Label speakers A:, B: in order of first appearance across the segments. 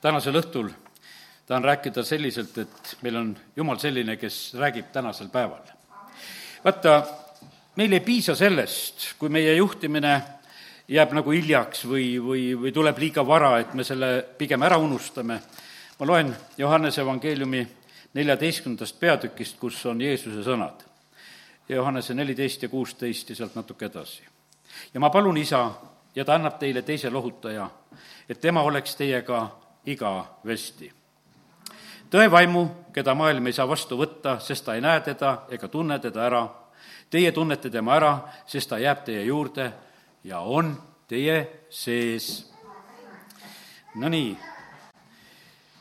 A: tänasel õhtul tahan rääkida selliselt, et meil on Jumal selline, kes räägib tänasel päeval. vaata, meil ei piisa sellest, kui meie juhtimine jääb nagu hiljaks või, või, või tuleb liiga vara, et me selle pigem ära unustame. ma loen Johannese evangeeliumi neljateistkümnendast peatükist, kus on Jeesuse sõnad. Johannese neliteist ja kuusteist ja sealt natuke edasi. ja ma palun isa, ja ta annab teile teise lohutaja, et tema oleks teiega igavesti. tõe vaimu, keda maailm ei saa vastu võtta, sest ta ei näe teda ega tunne teda ära. Teie tunnete tema ära, sest ta jääb teie juurde ja on teie sees. Nonii.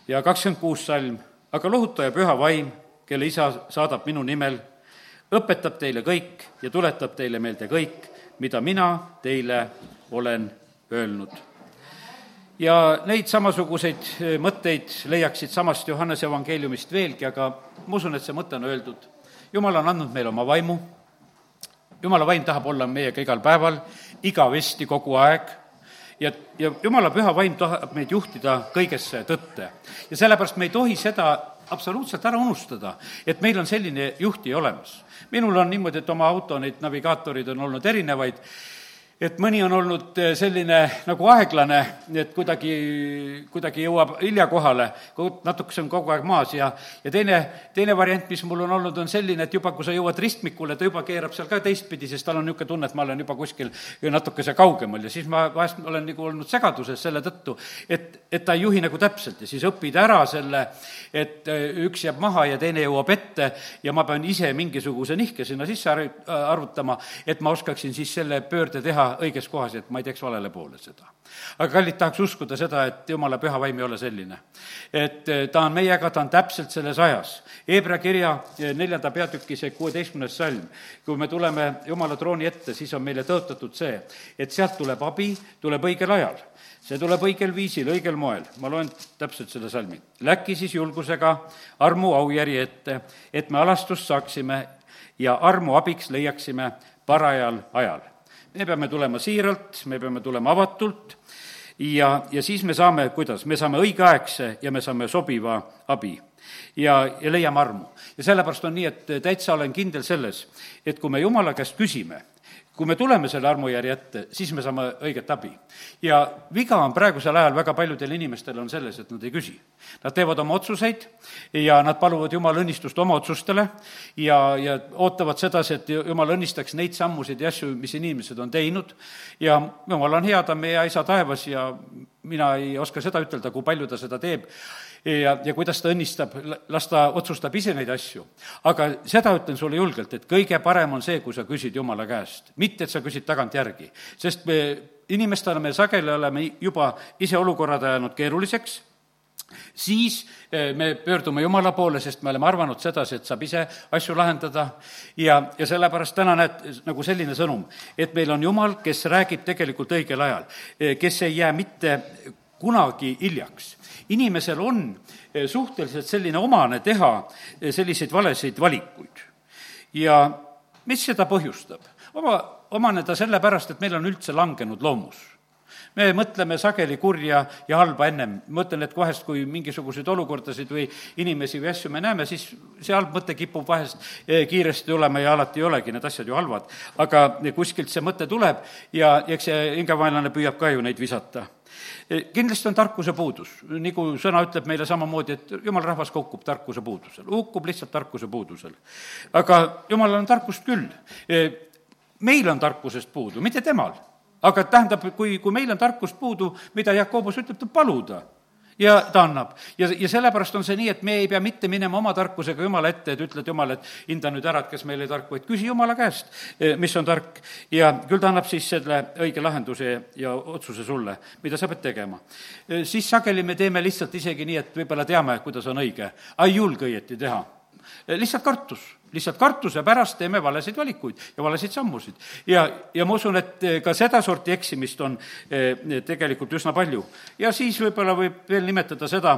A: ja kakskümmend kuus salm, aga lohutaja püha vaim, kelle isa saadab minu nimel, õpetab teile kõik ja tuletab teile meelde kõik, mida mina teile olen öelnud. Ja neid samasuguseid eh, mõtteid leiaksid samast Johannese evangeeliumist veelgi, aga ma usun, et see mõte on öeldud. jumal on andnud meile oma vaimu, jumala vaim tahab olla meiega igal päeval, igavesti, kogu aeg ja, ja jumala püha vaim tahab meid juhtida kõigesse tõtte. ja sellepärast me ei tohi seda absoluutselt ära unustada, et meil on selline juhtija olemas. minul on niimoodi, et oma auto neid navigaatorid on olnud erinevaid et mõni on olnud eh, selline nagu aeglane, et kuidagi, kuidagi jõuab hilja kohale, natukese on kogu aeg maas ja, ja teine, teine variant, mis mul on olnud, on selline, et juba kui sa jõuad ristmikule, ta juba keerab seal ka teistpidi, sest tal on niisugune tunne, et ma olen juba kuskil natukese kaugemal ja siis ma vahest olen nagu olnud segaduses selle tõttu, et, et ta ei juhi nagu täpselt ja siis õpid ära selle, et eh, üks jääb maha ja teine jõuab ette ja ma pean ise mingisuguse nihke sinna sisse arvutama, et ma oskaksin siis selle pöörde teha teha õiges kohas, et ma ei teeks valele poole seda. aga kallid, tahaks uskuda seda, et jumala püha vaim ei ole selline. et eh, ta on meiega, ta on täpselt selles ajas. Hebra kirja eh, neljanda peatüki see kuueteistkümnes salm, kui me tuleme jumala trooni ette, siis on meile tõotatud see, et sealt tuleb abi, tuleb õigel ajal see tuleb õigel viisil, õigel moel, ma loen täpselt selle salmi. Läki siis julgusega armu aujärje ette, et me alastust saaksime ja armu abiks leiaksime parajal ajal me peame tulema siiralt, me peame tulema avatult ja, ja siis me saame, kuidas, me saame õigeaegse ja me saame sobiva abi. ja, ja leiame armu. ja sellepärast on nii, et täitsa olen kindel selles, et kui me Jumala käest küsime, kui me tuleme selle armujärje ette, siis me saame õiget abi. ja viga on praegusel ajal väga paljudel inimestel on selles, et nad ei küsi. Nad teevad oma otsuseid ja nad paluvad Jumala õnnistust oma otsustele ja, ja ootavad sedasi, et Jumal õnnistaks neid sammusid ja asju, mis inimesed on teinud ja Jumal on hea, ta on meie isa taevas ja mina ei oska seda ütelda, kui palju ta seda teeb ja, ja kuidas ta õnnistab, las ta otsustab ise neid asju. aga seda ütlen sulle julgelt, et kõige parem on see, kui sa küsid Jumala käest, mitte et sa küsid tagantjärgi. sest me inimestena me sageli oleme juba ise olukorrad ajanud keeruliseks, siis eh, me pöördume Jumala poole, sest me oleme arvanud sedasi, et saab ise asju lahendada ja, ja sellepärast täna näed, nagu selline sõnum, et meil on Jumal, kes räägib tegelikult õigel ajal, eh, kes ei jää mitte kunagi hiljaks inimesel on eh, suhteliselt selline omane teha eh, selliseid valesid valikuid. ja mis seda põhjustab? oma, omane ta sellepärast, et meil on üldse langenud loomus me mõtleme sageli kurja ja halba ennem. ma mõtlen, et vahest, kui mingisuguseid olukordasid või inimesi või asju me näeme, siis see halb mõte kipub vahest eh, kiiresti tulema ja alati ei olegi need asjad ju halvad. aga kuskilt see mõte tuleb ja eks see hingevaenlane püüab ka ju neid visata kindlasti on tarkuse puudus, nagu sõna ütleb meile samamoodi, et jumala rahvas hukkub tarkuse puudusel, hukkub lihtsalt tarkuse puudusel. aga jumalal on tarkust küll. meil on tarkusest puudu, mitte temal. aga tähendab, kui, kui meil on tarkust puudu, mida Jakobus ütleb, tuleb paluda ja ta annab. ja, ja sellepärast on see nii, et me ei pea mitte minema oma tarkusega Jumala ette, et ütled Jumal, et hinda nüüd ära, et kes meil oli tark, vaid küsi Jumala käest, eh, mis on tark. ja küll ta annab siis selle õige lahenduse ja otsuse sulle, mida sa pead tegema. Eh, siis sageli me teeme lihtsalt isegi nii, et võib-olla teame, kuidas on õige, aga ei julge õieti teha. Eh, lihtsalt kartus lihtsalt kartuse pärast teeme valesid valikuid ja valesid sammusid. ja, ja ma usun, et eh, ka sedasorti eksimist on eh, tegelikult üsna palju. ja siis võib-olla võib veel nimetada seda,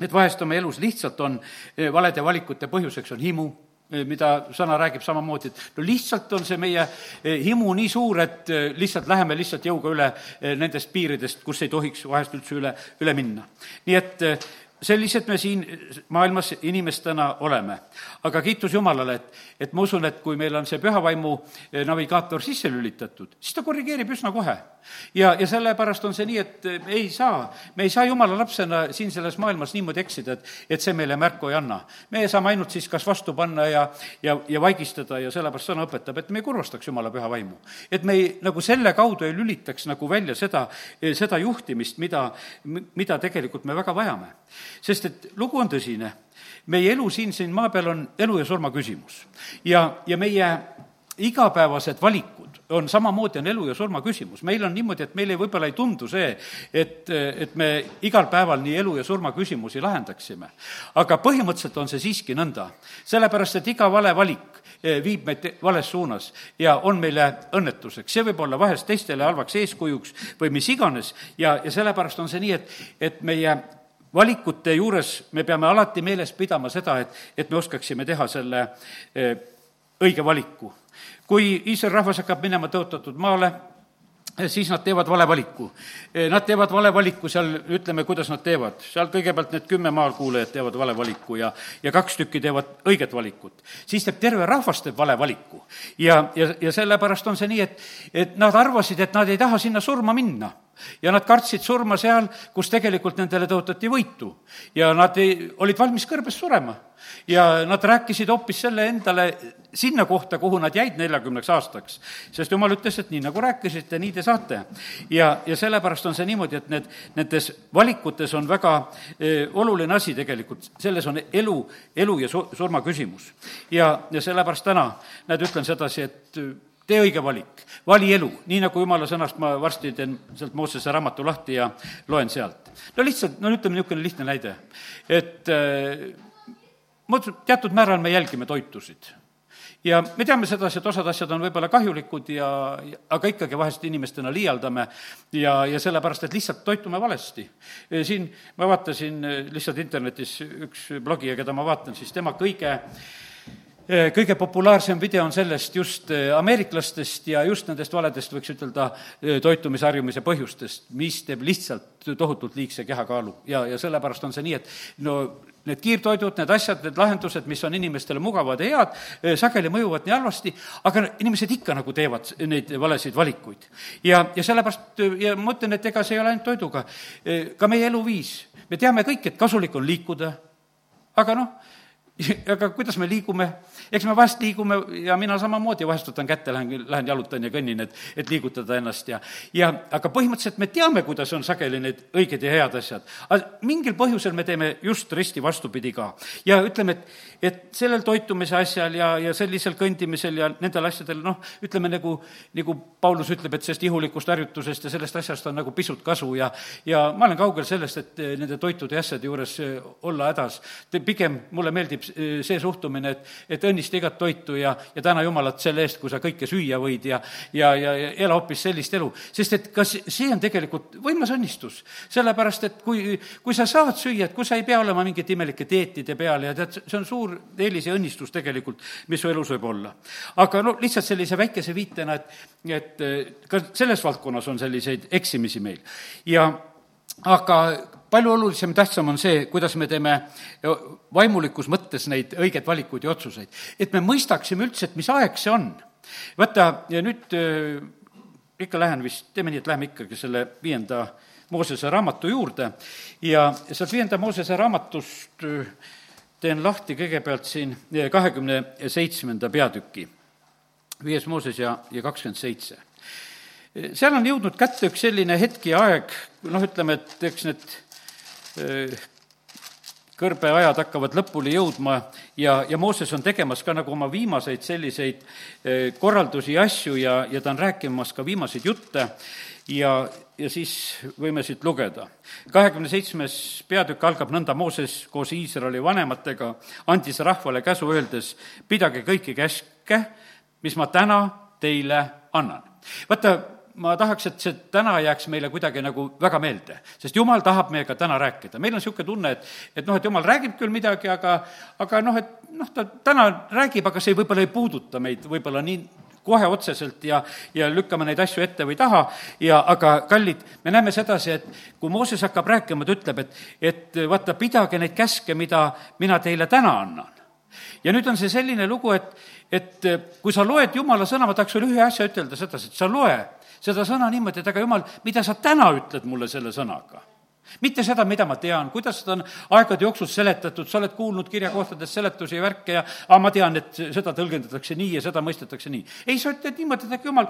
A: et vahest oma elus lihtsalt on eh, valede valikute põhjuseks on himu, mida sõna räägib samamoodi, et no lihtsalt on see meie himu nii suur, et lihtsalt läheme lihtsalt jõuga üle nendest piiridest, kus ei tohiks vahest üldse üle, üle minna. nii et sellised me siin maailmas inimestena oleme. aga kiitus Jumalale, et, et ma usun, et kui meil on see püha vaimu eh, navigaator sisse lülitatud, siis ta korrigeerib üsna kohe. ja, ja sellepärast on see nii, et me ei saa, me ei saa Jumala lapsena siin selles maailmas niimoodi eksida, et, et see meile märku ei anna. me saame ainult siis kas vastu panna ja, ja, ja vaigistada ja sellepärast sõna õpetab, et me ei kurvastaks Jumala püha vaimu. et me ei, nagu selle kaudu ei lülitaks nagu välja seda, seda juhtimist, mida, mida tegelikult me väga vajame sest et lugu on tõsine. meie elu siin, siin maa peal on elu ja surma küsimus. ja, ja meie igapäevased valikud on samamoodi, on elu ja surma küsimus. meil on niimoodi, et meile võib-olla ei tundu see, et, et me igal päeval nii elu ja surma küsimusi lahendaksime. aga põhimõtteliselt on see siiski nõnda. sellepärast, et iga vale valik eh, viib meid vales suunas ja on meile õnnetuseks. see võib olla vahest teistele halvaks eeskujuks või mis iganes ja, ja sellepärast on see nii, et, et meie valikute juures me peame alati meeles pidama seda, et, et me oskaksime teha selle eh, õige valiku. kui Iisraeli rahvas hakkab minema tõotatud maale, eh, siis nad teevad vale valiku. Eh, nad teevad vale valiku seal, ütleme, kuidas nad teevad. seal kõigepealt need kümme maalkuulajat teevad vale valiku ja, ja kaks tükki teevad õiget valikut. siis teeb terve rahvas, teeb vale valiku. ja, ja, ja sellepärast on see nii, et, et nad arvasid, et nad ei taha sinna surma minna ja nad kartsid surma seal, kus tegelikult nendele tõotati võitu. ja nad ei, olid valmis kõrbes surema. ja nad rääkisid hoopis selle endale sinna kohta, kuhu nad jäid neljakümneks aastaks. sest jumal ütles, et nii nagu rääkisite, nii te saate. ja, ja sellepärast on see niimoodi, et need, nendes valikutes on väga e, oluline asi tegelikult, selles on elu, elu ja su-, surma küsimus. ja, ja sellepärast täna, näed, ütlen sedasi, et tee õige valik, vali elu, nii nagu jumala sõnast ma varsti teen sealt Moosese raamatu lahti ja loen sealt. no lihtsalt, no ütleme niisugune lihtne näide, et äh, ma ütlen, teatud määral me jälgime toitusid ja me teame sedasi, et osad asjad on võib-olla kahjulikud ja, aga ikkagi vahest inimestena liialdame ja, ja sellepärast, et lihtsalt toitume valesti. siin ma vaatasin lihtsalt internetis üks blogija, keda ma vaatan, siis tema kõige äh, kõige populaarsem video on sellest just eh, ameeriklastest ja just nendest valedest, võiks ütelda, eh, toitumisharjumise põhjustest, mis teeb lihtsalt tohutult liigse kehakaalu. ja, ja sellepärast on see nii, et no need kiirtoidud, need asjad, need lahendused, mis on inimestele mugavad ja head, sageli mõjuvad nii halvasti, aga inimesed ikka nagu teevad neid valesid valikuid. ja, ja sellepärast, ja ma ütlen, et ega see ei ole ainult toiduga, ka meie eluviis, me teame kõik, et kasulik on liikuda, aga noh, aga kuidas me liigume, eks me vahest liigume ja mina samamoodi vahest võtan kätte, lähen, lähen jalutan ja kõnnin, et, et liigutada ennast ja, ja aga põhimõtteliselt me teame, kuidas on sageli need õiged ja head asjad. aga mingil põhjusel me teeme just risti vastupidi ka. ja ütleme, et, et sellel toitumise asjal ja, ja sellisel kõndimisel ja nendel asjadel, noh, ütleme nagu, nagu Paulus ütleb, et sellest ihulikust harjutusest ja sellest asjast on nagu pisut kasu ja, ja ma olen kaugel sellest, et nende toitude ja asjade juures olla hädas. pigem mulle meeldib Eh, see suhtumine, et, et õnnista igat toitu ja, ja täna Jumalat selle eest, kui sa kõike süüa võid ja, ja, ja, ja ela hoopis sellist elu. sest et kas see on tegelikult võimas õnnistus, sellepärast et kui, kui sa saad süüa, et kui sa ei pea olema mingite imelike dieetide peal ja tead, see on suur eelis ja õnnistus tegelikult, mis su elus võib olla. aga no lihtsalt sellise väikese viitena, et, et ka selles valdkonnas on selliseid eksimisi meil ja aga palju olulisem, tähtsam on see, kuidas me teeme vaimulikus mõttes neid õigeid valikuid ja otsuseid. et me mõistaksime üldse, et mis aeg see on. vaata, ja nüüd ikka lähen vist, teeme nii, et läheme ikkagi selle viienda Moosese raamatu juurde ja sealt viienda Moosese raamatust teen lahti kõigepealt siin kahekümne seitsmenda peatüki, viies Mooses ja, ja kakskümmend seitse seal on jõudnud kätte üks selline hetk ja aeg, noh, ütleme, et eks need kõrbeajad hakkavad lõpule jõudma ja, ja Mooses on tegemas ka nagu oma viimaseid selliseid eh, korraldusi ja asju ja, ja ta on rääkimas ka viimaseid jutte ja, ja siis võime siit lugeda. kahekümne seitsmes peatükk algab nõnda, Mooses koos Iisraeli vanematega andis rahvale käsu, öeldes, pidage kõiki käske, mis ma täna teile annan. vaata, ma tahaks, et see täna jääks meile kuidagi nagu väga meelde, sest jumal tahab meiega täna rääkida. meil on niisugune tunne, et, et noh, et jumal räägib küll midagi, aga, aga noh, et noh, ta täna räägib, aga see võib-olla ei puuduta meid võib-olla nii kohe otseselt ja, ja lükkame neid asju ette või taha ja aga kallid, me näeme sedasi, et kui Mooses hakkab rääkima, ta ütleb, et, et vaata, pidage neid käske, mida mina teile täna annan. ja nüüd on see selline lugu, et, et kui sa loed Jumala sõna, ma tahaks sulle ühe asja ütelda sedasi, et sa loe seda sõna niimoodi, et aga jumal, mida sa täna ütled mulle selle sõnaga? Mitte seda, mida ma tean, kuidas seda on aegade jooksul seletatud, sa oled kuulnud kirjakohtades seletusi ja värke ja aga ma tean, et seda tõlgendatakse nii ja seda mõistetakse nii. ei, sa ütled niimoodi, et äkki jumal,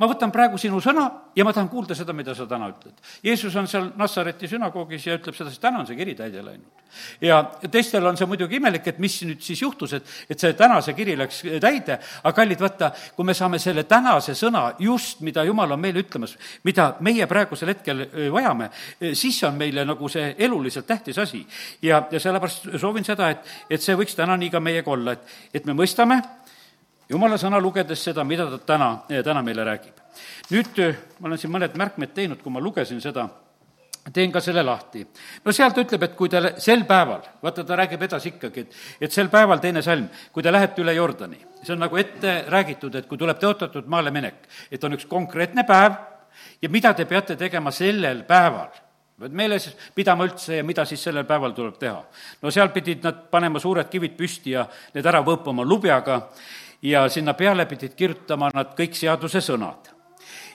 A: ma võtan praegu sinu sõna ja ma tahan kuulda seda, mida sa täna ütled. Jeesus on seal Nassareti sünagoogis ja ütleb sedasi, täna on see kiri täide läinud. ja teistel on see muidugi imelik, et mis nüüd siis juhtus, et, et see tänase kiri läks täide, aga kallid, vaata, kui me saame selle tänase sõna just, mida Jumal on meile ütlemas, mida meie praegusel hetkel vajame, siis on meile nagu see eluliselt tähtis asi. ja, ja sellepärast soovin seda, et, et see võiks täna nii ka meiega olla, et, et me mõistame, jumala sõna lugedes seda, mida ta täna, täna meile räägib. nüüd ma olen siin mõned märkmed teinud, kui ma lugesin seda, teen ka selle lahti. no seal ta ütleb, et kui te sel päeval, vaata, ta räägib edasi ikkagi, et, et sel päeval, teine salm, kui te lähete üle Jordani, see on nagu ette räägitud, et kui tuleb tõotatud maale minek, et on üks konkreetne päev ja mida te peate tegema sellel päeval pead meeles pidama üldse ja mida siis sellel päeval tuleb teha. no seal pidid nad panema suured kivid püsti ja need ära võõpama lubjaga ja sinna peale pidid kirjutama nad kõik seaduse sõnad.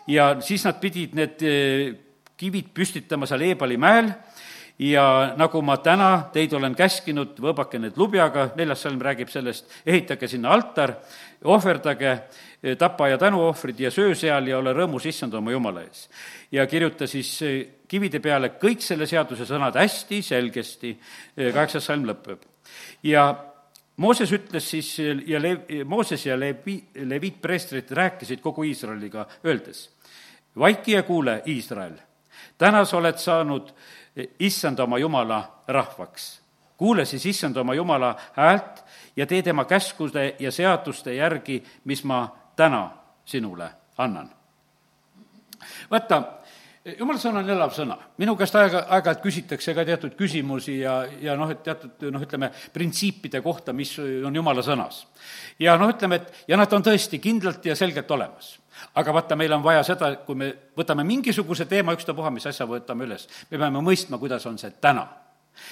A: ja siis nad pidid need eh, kivid püstitama seal Eebali mäel ja nagu ma täna teid olen käskinud, võõbake need lubjaga, neljas salm räägib sellest, ehitage sinna altar, ohverdage eh, tapa- ja tänuohvrid ja söö seal ja ole rõõmus issand oma jumala ees. ja kirjuta siis eh, kivide peale kõik selle seaduse sõnad hästi selgesti, kaheksas salm lõpeb. ja Mooses ütles siis ja Le-, Mooses ja Levi, leviitpreestrid rääkisid kogu Iisraeliga, öeldes, vaiki ja kuule, Iisrael, täna sa oled saanud issand oma jumala rahvaks. kuule siis issand oma jumala häält ja tee tema käskude ja seaduste järgi, mis ma täna sinule annan. vaata, jumala sõna on elav sõna. minu käest aega, aeg-ajalt küsitakse ka teatud küsimusi ja, ja noh, et teatud noh, ütleme, printsiipide kohta, mis on jumala sõnas. ja noh, ütleme, et ja nad on tõesti kindlalt ja selgelt olemas. aga vaata, meil on vaja seda, kui me võtame mingisuguse teema, ükstapuha, mis asja võtame üles, me peame mõistma, kuidas on see täna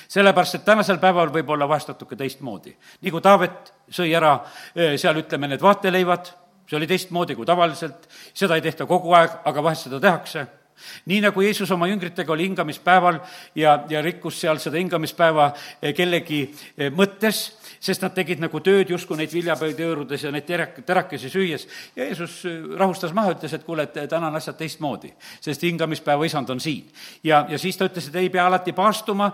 A: sellepärast, et tänasel päeval võib olla vahest natuke teistmoodi. nii kui Taavet sõi ära eh, seal, ütleme, need vaateleivad, see oli teistmoodi kui tavaliselt, seda ei tehta kogu aeg, aga vahest seda tehakse nii nagu Jeesus oma jüngritega oli hingamispäeval ja, ja rikkus seal seda hingamispäeva eh, kellegi eh, mõttes sest nad tegid nagu tööd justkui neid viljapäid hõõrudes ja neid terak-, terakesi süües. ja Jeesus äh, rahustas maha, ütles, et kuule, et täna on asjad teistmoodi, sest hingamispäeva isand on siin. ja, ja siis ta ütles, et ei pea alati paastuma,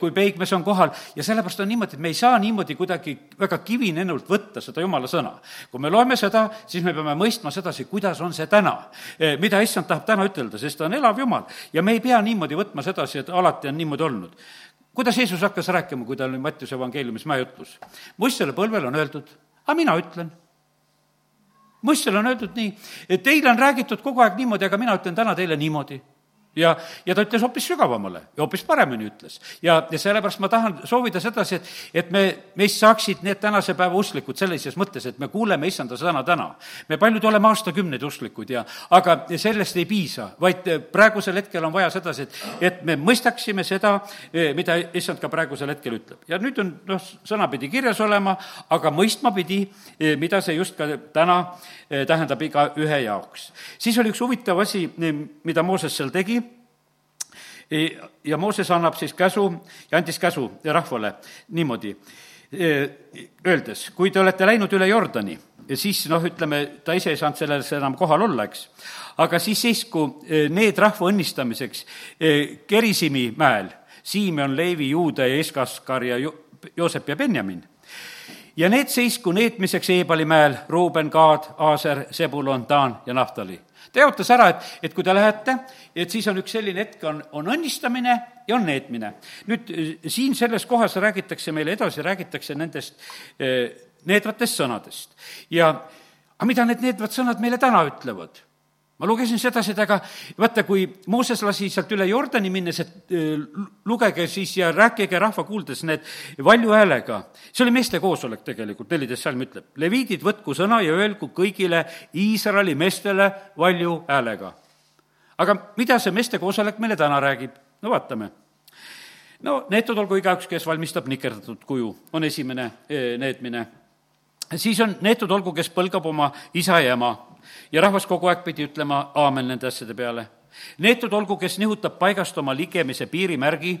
A: kui peigmees on kohal ja sellepärast on niimoodi, et me ei saa niimoodi kuidagi väga kivinenult võtta seda jumala sõna. kui me loeme seda, siis me peame mõistma sedasi, kuidas on see täna. Mida issand tahab täna ütelda, sest ta on elav jumal ja me ei pea niimoodi võtma sedasi, et alati on niimoodi olnud kuidas Jeesus hakkas rääkima, kui tal oli Mattiuse evangeeliumis mäejutlus? muistsele põlvele on öeldud, aga mina ütlen. muistsele on öeldud nii, et teile on räägitud kogu aeg niimoodi, aga mina ütlen täna teile niimoodi ja, ja ta ütles hoopis sügavamale ja hoopis paremini ütles. ja, ja sellepärast ma tahan soovida sedasi, et, et me, meist saaksid need tänase päeva usklikud sellises mõttes, et me kuuleme issanda sõna täna. me paljud oleme aastakümneid usklikud ja, aga sellest ei piisa, vaid praegusel hetkel on vaja sedasi, et, et me mõistaksime seda, mida issand ka praegusel hetkel ütleb. ja nüüd on noh, sõna pidi kirjas olema, aga mõistma pidi, mida see just ka täna tähendab igaühe jaoks. siis oli üks huvitav asi, mida Mooses seal tegi ja Mooses annab siis käsu ja andis käsu rahvale niimoodi, öeldes, kui te olete läinud üle Jordani, siis noh, ütleme, ta ise ei saanud selles enam kohal olla, eks, aga siis seisku need rahva õnnistamiseks Kerisimi mäel, Siimon, Leevi, Juuda ja Eskaskar ja jo-, Joosep ja Benjamin. ja need seisku neetmiseks Eebali mäel, Ruuben, Gaad, Aaser, Sebulon, Taan ja Naftali ta jaotas ära, et, et kui te lähete, et siis on üks selline hetk, on, on õnnistamine ja on neetmine. nüüd siin selles kohas räägitakse meile edasi, räägitakse nendest eh, needvatest sõnadest. ja aga mida need needvad sõnad meile täna ütlevad? Ma lugesin sedasi, et aga vaata, kui Mooses lasi sealt üle Jordani minnes, et lugege siis ja rääkige rahva kuuldes need valju häälega. see oli meeste koosolek tegelikult, neliteist salm ütleb. leviidid, võtku sõna ja öelgu kõigile Iisraeli meestele valju häälega. aga mida see meeste koosolek meile täna räägib? no vaatame no neetud olgu igaüks, kes valmistab nikerdatud kuju, on esimene eh, neetmine. siis on neetud olgu, kes põlgab oma isa ja ema ja rahvas kogu aeg pidi ütlema aamen nende asjade peale. neetud olgu, kes nihutab paigast oma ligemise piirimärgi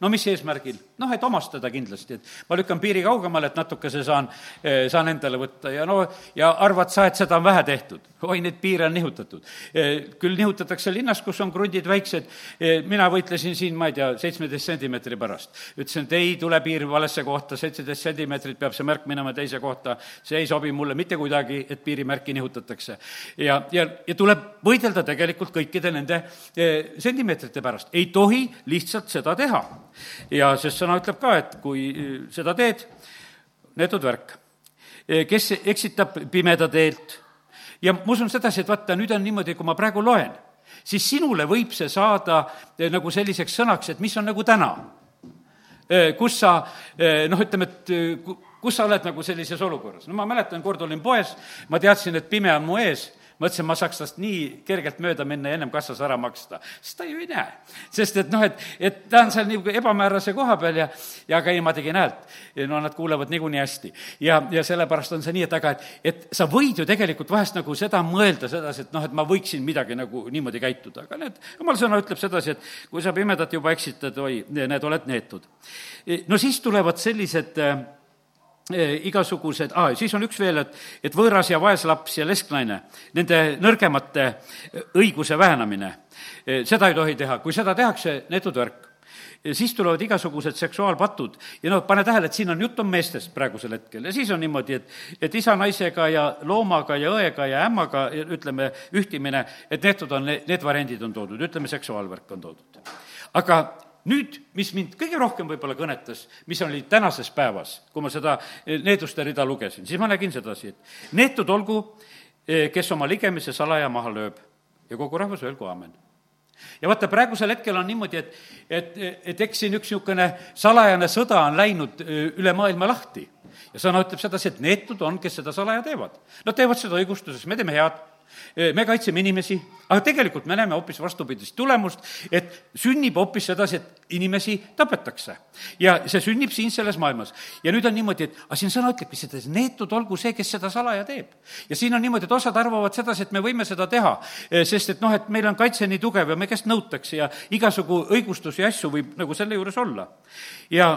A: no mis eesmärgil? noh, et omastada kindlasti, et ma lükkan piiri kaugemale, et natukese saan, eh, saan endale võtta ja no ja arvad sa, et seda on vähe tehtud. oi, neid piire on nihutatud. Eh, küll nihutatakse linnas, kus on krundid väiksed, eh, mina võitlesin siin, ma ei tea, seitsmeteist sentimeetri pärast. ütlesin, et ei tule piir valesse kohta, seitseteist sentimeetrit peab see märk minema teise kohta, see ei sobi mulle mitte kuidagi, et piirimärki nihutatakse. ja, ja, ja tuleb võidelda tegelikult kõikide nende sentimeetrite pärast. ei tohi lihtsalt seda teha ja sest sõna ütleb ka, et kui äh, seda teed, neetud värk. Äh, kes eksitab pimeda teelt ja ma usun sedasi, et vaata, nüüd on niimoodi, kui ma praegu loen, siis sinule võib see saada äh, nagu selliseks sõnaks, et mis on nagu täna. kus sa noh, ütleme, et kus sa oled nagu sellises olukorras. no ma mäletan, kord olin poes, ma teadsin, et pime on mu ees mõtlesin, ma saaks tast nii kergelt mööda minna ja ennem kassas ära maksta. siis ta ju ei näe. sest et noh, et, et ta on seal niisugune ebamäärase koha peal ja, ja aga ei, ma tegin häält. no nad kuulevad niikuinii hästi. ja, ja sellepärast on see nii, et aga, et, et sa võid ju tegelikult vahest nagu seda mõelda sedasi, et noh, et ma võiksin midagi nagu niimoodi käituda, aga need, jumal sõna ütleb sedasi, et kui sa pimedat juba eksitad, oi, need oled neetud. no siis tulevad sellised äh, igasugused ah,, siis on üks veel, et, et võõras ja vaeslaps ja lesknaine, nende nõrgemate eh, õiguse väänamine. Eh, seda ei tohi teha, kui seda tehakse, neetud värk. siis tulevad igasugused seksuaalpatud ja noh, pane tähele, et siin on jutt on meestest praegusel hetkel ja siis on niimoodi, et, et isa naisega ja loomaga ja õega ja ämmaga, ütleme, ühtimine, et neetud on, need variandid on toodud, ütleme, seksuaalvärk on toodud. aga nüüd, mis mind kõige rohkem võib-olla kõnetas, mis oli tänases päevas, kui ma seda eh, needuste rida lugesin, siis ma nägin sedasi, et neetud olgu, eh, kes oma ligemise salaja maha lööb ja kogu rahvas öelgu aamen ja vaata, praegusel hetkel on niimoodi, et, et, et eks siin üks niisugune salajane sõda on läinud eh, üle maailma lahti. ja sõna ütleb sedasi, et neetud on, kes seda salaja teevad. Nad teevad seda õigustuses, me teeme head me kaitseme inimesi, aga tegelikult me näeme hoopis vastupidist tulemust, et sünnib hoopis sedasi, et inimesi tapetakse. ja see sünnib siin selles maailmas. ja nüüd on niimoodi, et aga siin sõna ütlebki seda, et neetud olgu see, kes seda salaja teeb. ja siin on niimoodi, et osad arvavad sedasi, et me võime seda teha, sest et noh, et meil on kaitse nii tugev ja me käest nõutakse ja igasugu õigustusi ja asju võib nagu selle juures olla. ja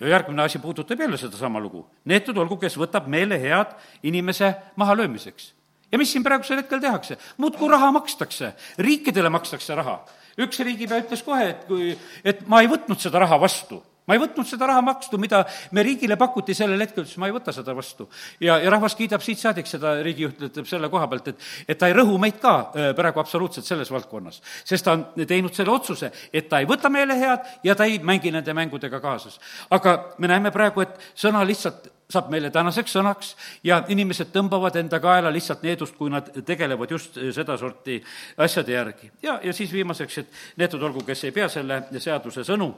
A: ja järgmine asi puudutab jälle sedasama lugu. neetud olgu, kes võtab meele head inimese mahalöömiseks ja mis siin praegusel hetkel tehakse? muudkui raha makstakse, riikidele makstakse raha. üks riigipea ütles kohe, et kui, et ma ei võtnud seda raha vastu ma ei võtnud seda raha makstu, mida me riigile pakuti sellel hetkel, ütles ma ei võta seda vastu. ja, ja rahvas kiidab siit saadik seda, riigijuht ütleb selle koha pealt, et, et ta ei rõhu meid ka äh, praegu absoluutselt selles valdkonnas. sest ta on teinud selle otsuse, et ta ei võta meile head ja ta ei mängi nende mängudega kaasas. aga me näeme praegu, et sõna lihtsalt saab meile tänaseks sõnaks ja inimesed tõmbavad enda kaela lihtsalt needust, kui nad tegelevad just sedasorti asjade järgi. ja, ja siis viimaseks, et neetud olgu, kes ei pea selle seaduse sõnu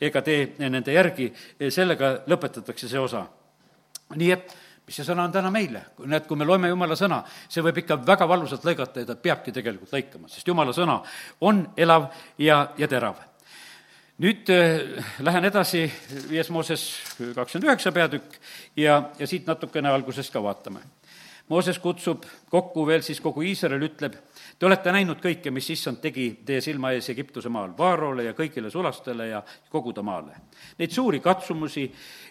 A: ega tee nende järgi, sellega lõpetatakse see osa. nii et mis see sõna on täna meile? näed, kui me loeme Jumala sõna, see võib ikka väga valusalt lõigata ja ta peabki tegelikult lõikama, sest Jumala sõna on elav ja, ja terav nüüd äh, lähen edasi, viies Mooses kakskümmend üheksa peatükk ja, ja siit natukene algusest ka vaatame. Mooses kutsub kokku veel siis kogu Iisrael, ütleb, te olete näinud kõike, mis issand tegi teie silma ees Egiptuse maal, Vaarole ja kõigile sulastele ja kogu ta maale. Neid suuri katsumusi,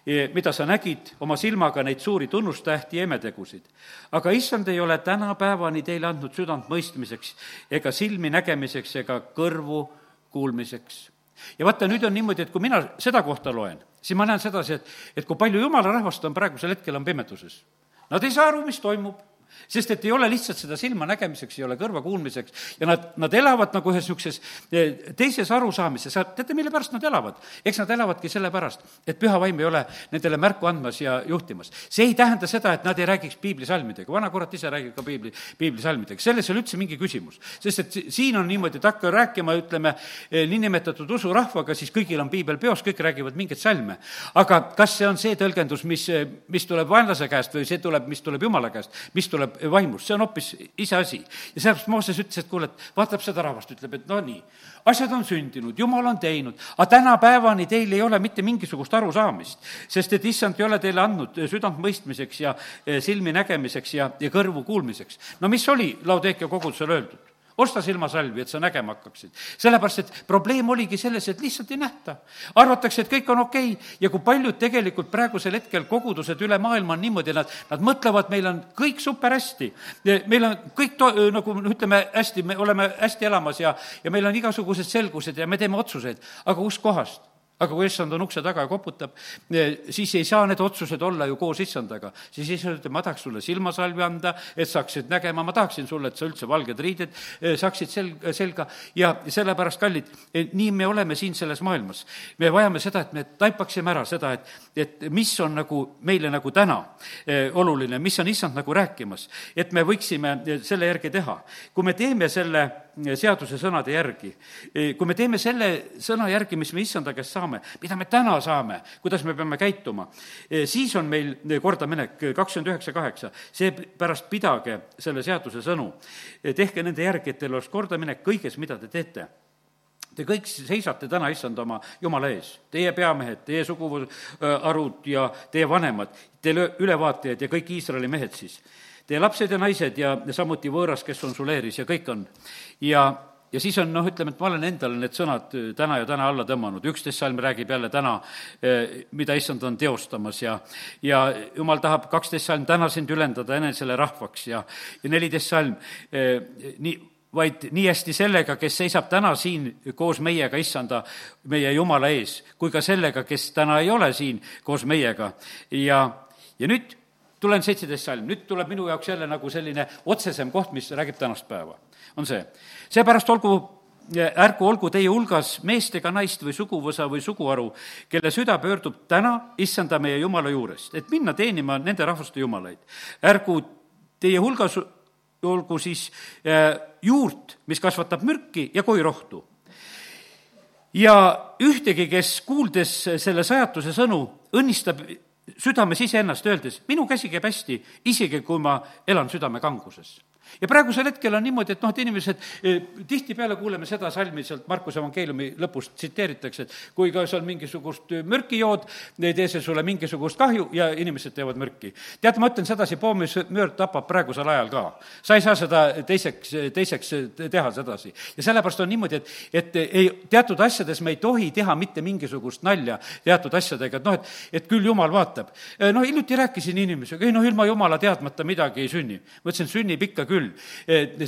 A: eh, mida sa nägid oma silmaga, neid suuri tunnustähti ja imetegusid. aga issand ei ole tänapäevani teile andnud südant mõistmiseks ega silmi nägemiseks ega kõrvu kuulmiseks ja vaata, nüüd on niimoodi, et kui mina seda kohta loen, siis ma näen sedasi, et, et kui palju jumala rahvast on praegusel hetkel, on pimeduses. Nad ei saa aru, mis toimub sest et ei ole lihtsalt seda silma nägemiseks, ei ole kõrva kuulmiseks ja nad, nad elavad nagu ühes niisuguses eh, teises arusaamises, teate, mille pärast nad elavad? eks nad elavadki sellepärast, et püha vaim ei ole nendele märku andmas ja juhtimas. see ei tähenda seda, et nad ei räägiks piiblisalmidega, vana kurat ise räägib ka piibli, piiblisalmidega, selles ei ole üldse mingi küsimus. sest et siin on niimoodi, et hakka rääkima, ütleme, eh, niinimetatud usurahvaga, siis kõigil on piibel peos, kõik räägivad mingeid salme. aga kas see on see tõlgendus, mis, mis tuleb vaenlase käest või see tuleb, mis tuleb jumala käest, mis tuleb vaimust, see on hoopis iseasi. ja sellepärast Mooses ütles, et kuule, et vaatab seda rahvast, ütleb, et no nii, asjad on sündinud, jumal on teinud, aga tänapäevani teil ei ole mitte mingisugust arusaamist, sest et issand ei ole teile andnud südant mõistmiseks ja silmi nägemiseks ja, ja kõrvu kuulmiseks. no mis oli Laudeekia kogudusele öeldud? Osta silmasalvi, et sa nägema hakkaksid. sellepärast, et probleem oligi selles, et lihtsalt ei nähta. arvatakse, et kõik on okei okay. ja kui paljud tegelikult praegusel hetkel kogudused üle maailma on niimoodi, nad, nad mõtlevad, meil on kõik super hästi. meil on kõik to-, nagu ütleme, hästi, me oleme hästi elamas ja, ja meil on igasugused selgused ja me teeme otsuseid, aga kuskohast? Aga kui issand on ukse taga ja koputab, eh, siis ei saa need otsused olla ju koos issandaga. siis issand ütleb, ma tahaks sulle silmasalvi anda, et saaksid nägema, ma tahaksin sulle, et sa üldse valged riided eh, saaksid sel-, selga ja sellepärast, kallid, eh, nii me oleme siin selles maailmas. me vajame seda, et me taipaksime ära seda, et, et mis on nagu meile nagu täna oluline, mis on issand nagu rääkimas, et me võiksime selle järgi teha. kui me teeme selle seaduse sõnade järgi, kui me teeme selle sõna järgi, mis me issanda käest saame, mida me täna saame, kuidas me peame käituma, siis on meil kordaminek kakskümmend üheksa kaheksa. seepärast pidage selle seaduse sõnu, tehke nende järgi, et teil oleks kordaminek kõiges, mida te teete Te kõik seisate täna, issand, oma Jumala ees. Teie peamehed, teie suguharud ja teie vanemad, teie ülevaatajad ja kõik Iisraeli mehed siis teie lapsed ja naised ja, ja samuti võõras, kes on sul eeris ja kõik on. ja, ja siis on noh, ütleme, et ma olen endale need sõnad äh, täna ja täna alla tõmmanud, üksteist salm räägib jälle täna, äh, mida issand on teostamas ja ja jumal tahab kaksteist salm täna sind ülendada enesele rahvaks ja, ja neliteist salm äh, nii, vaid nii hästi sellega, kes seisab täna siin koos meiega, issanda, meie Jumala ees, kui ka sellega, kes täna ei ole siin koos meiega. ja, ja nüüd tulen seitseteist salm, nüüd tuleb minu jaoks jälle nagu selline otsesem koht, mis räägib tänast päeva. on see. seepärast olgu ärgu olgu teie hulgas meest ega naist või suguvõsa või suguharu, kelle süda pöördub täna issanda meie Jumala juurest, et minna teenima nende rahvuste jumalaid. ärgu teie hulgas olgu siis äh, juurt, mis kasvatab mürki ja koirohtu. ja ühtegi, kes kuuldes selle sajatuse sõnu, õnnistab südames iseennast öeldes, minu käsi käib hästi, isegi kui ma elan südame kanguses ja praegusel hetkel on niimoodi, et noh, et inimesed, eh, tihtipeale kuuleme seda salmi sealt Markuse evangeeliumi lõpust tsiteeritakse, et kui ka seal mingisugust mürki jood, ei tee see sulle mingisugust kahju ja inimesed teevad mürki. tead, ma ütlen sedasi, poomüür tapab praegusel ajal ka. sa ei saa seda teiseks, teiseks teha sedasi. ja sellepärast on niimoodi, et, et ei, teatud asjades me ei tohi teha mitte mingisugust nalja teatud asjadega, et noh, et, et küll jumal vaatab. noh, hiljuti rääkisin inimesega, ei noh, ilma jumala teadmata midagi ei sünni. ma ütlesin, sünnib ikka küll küll.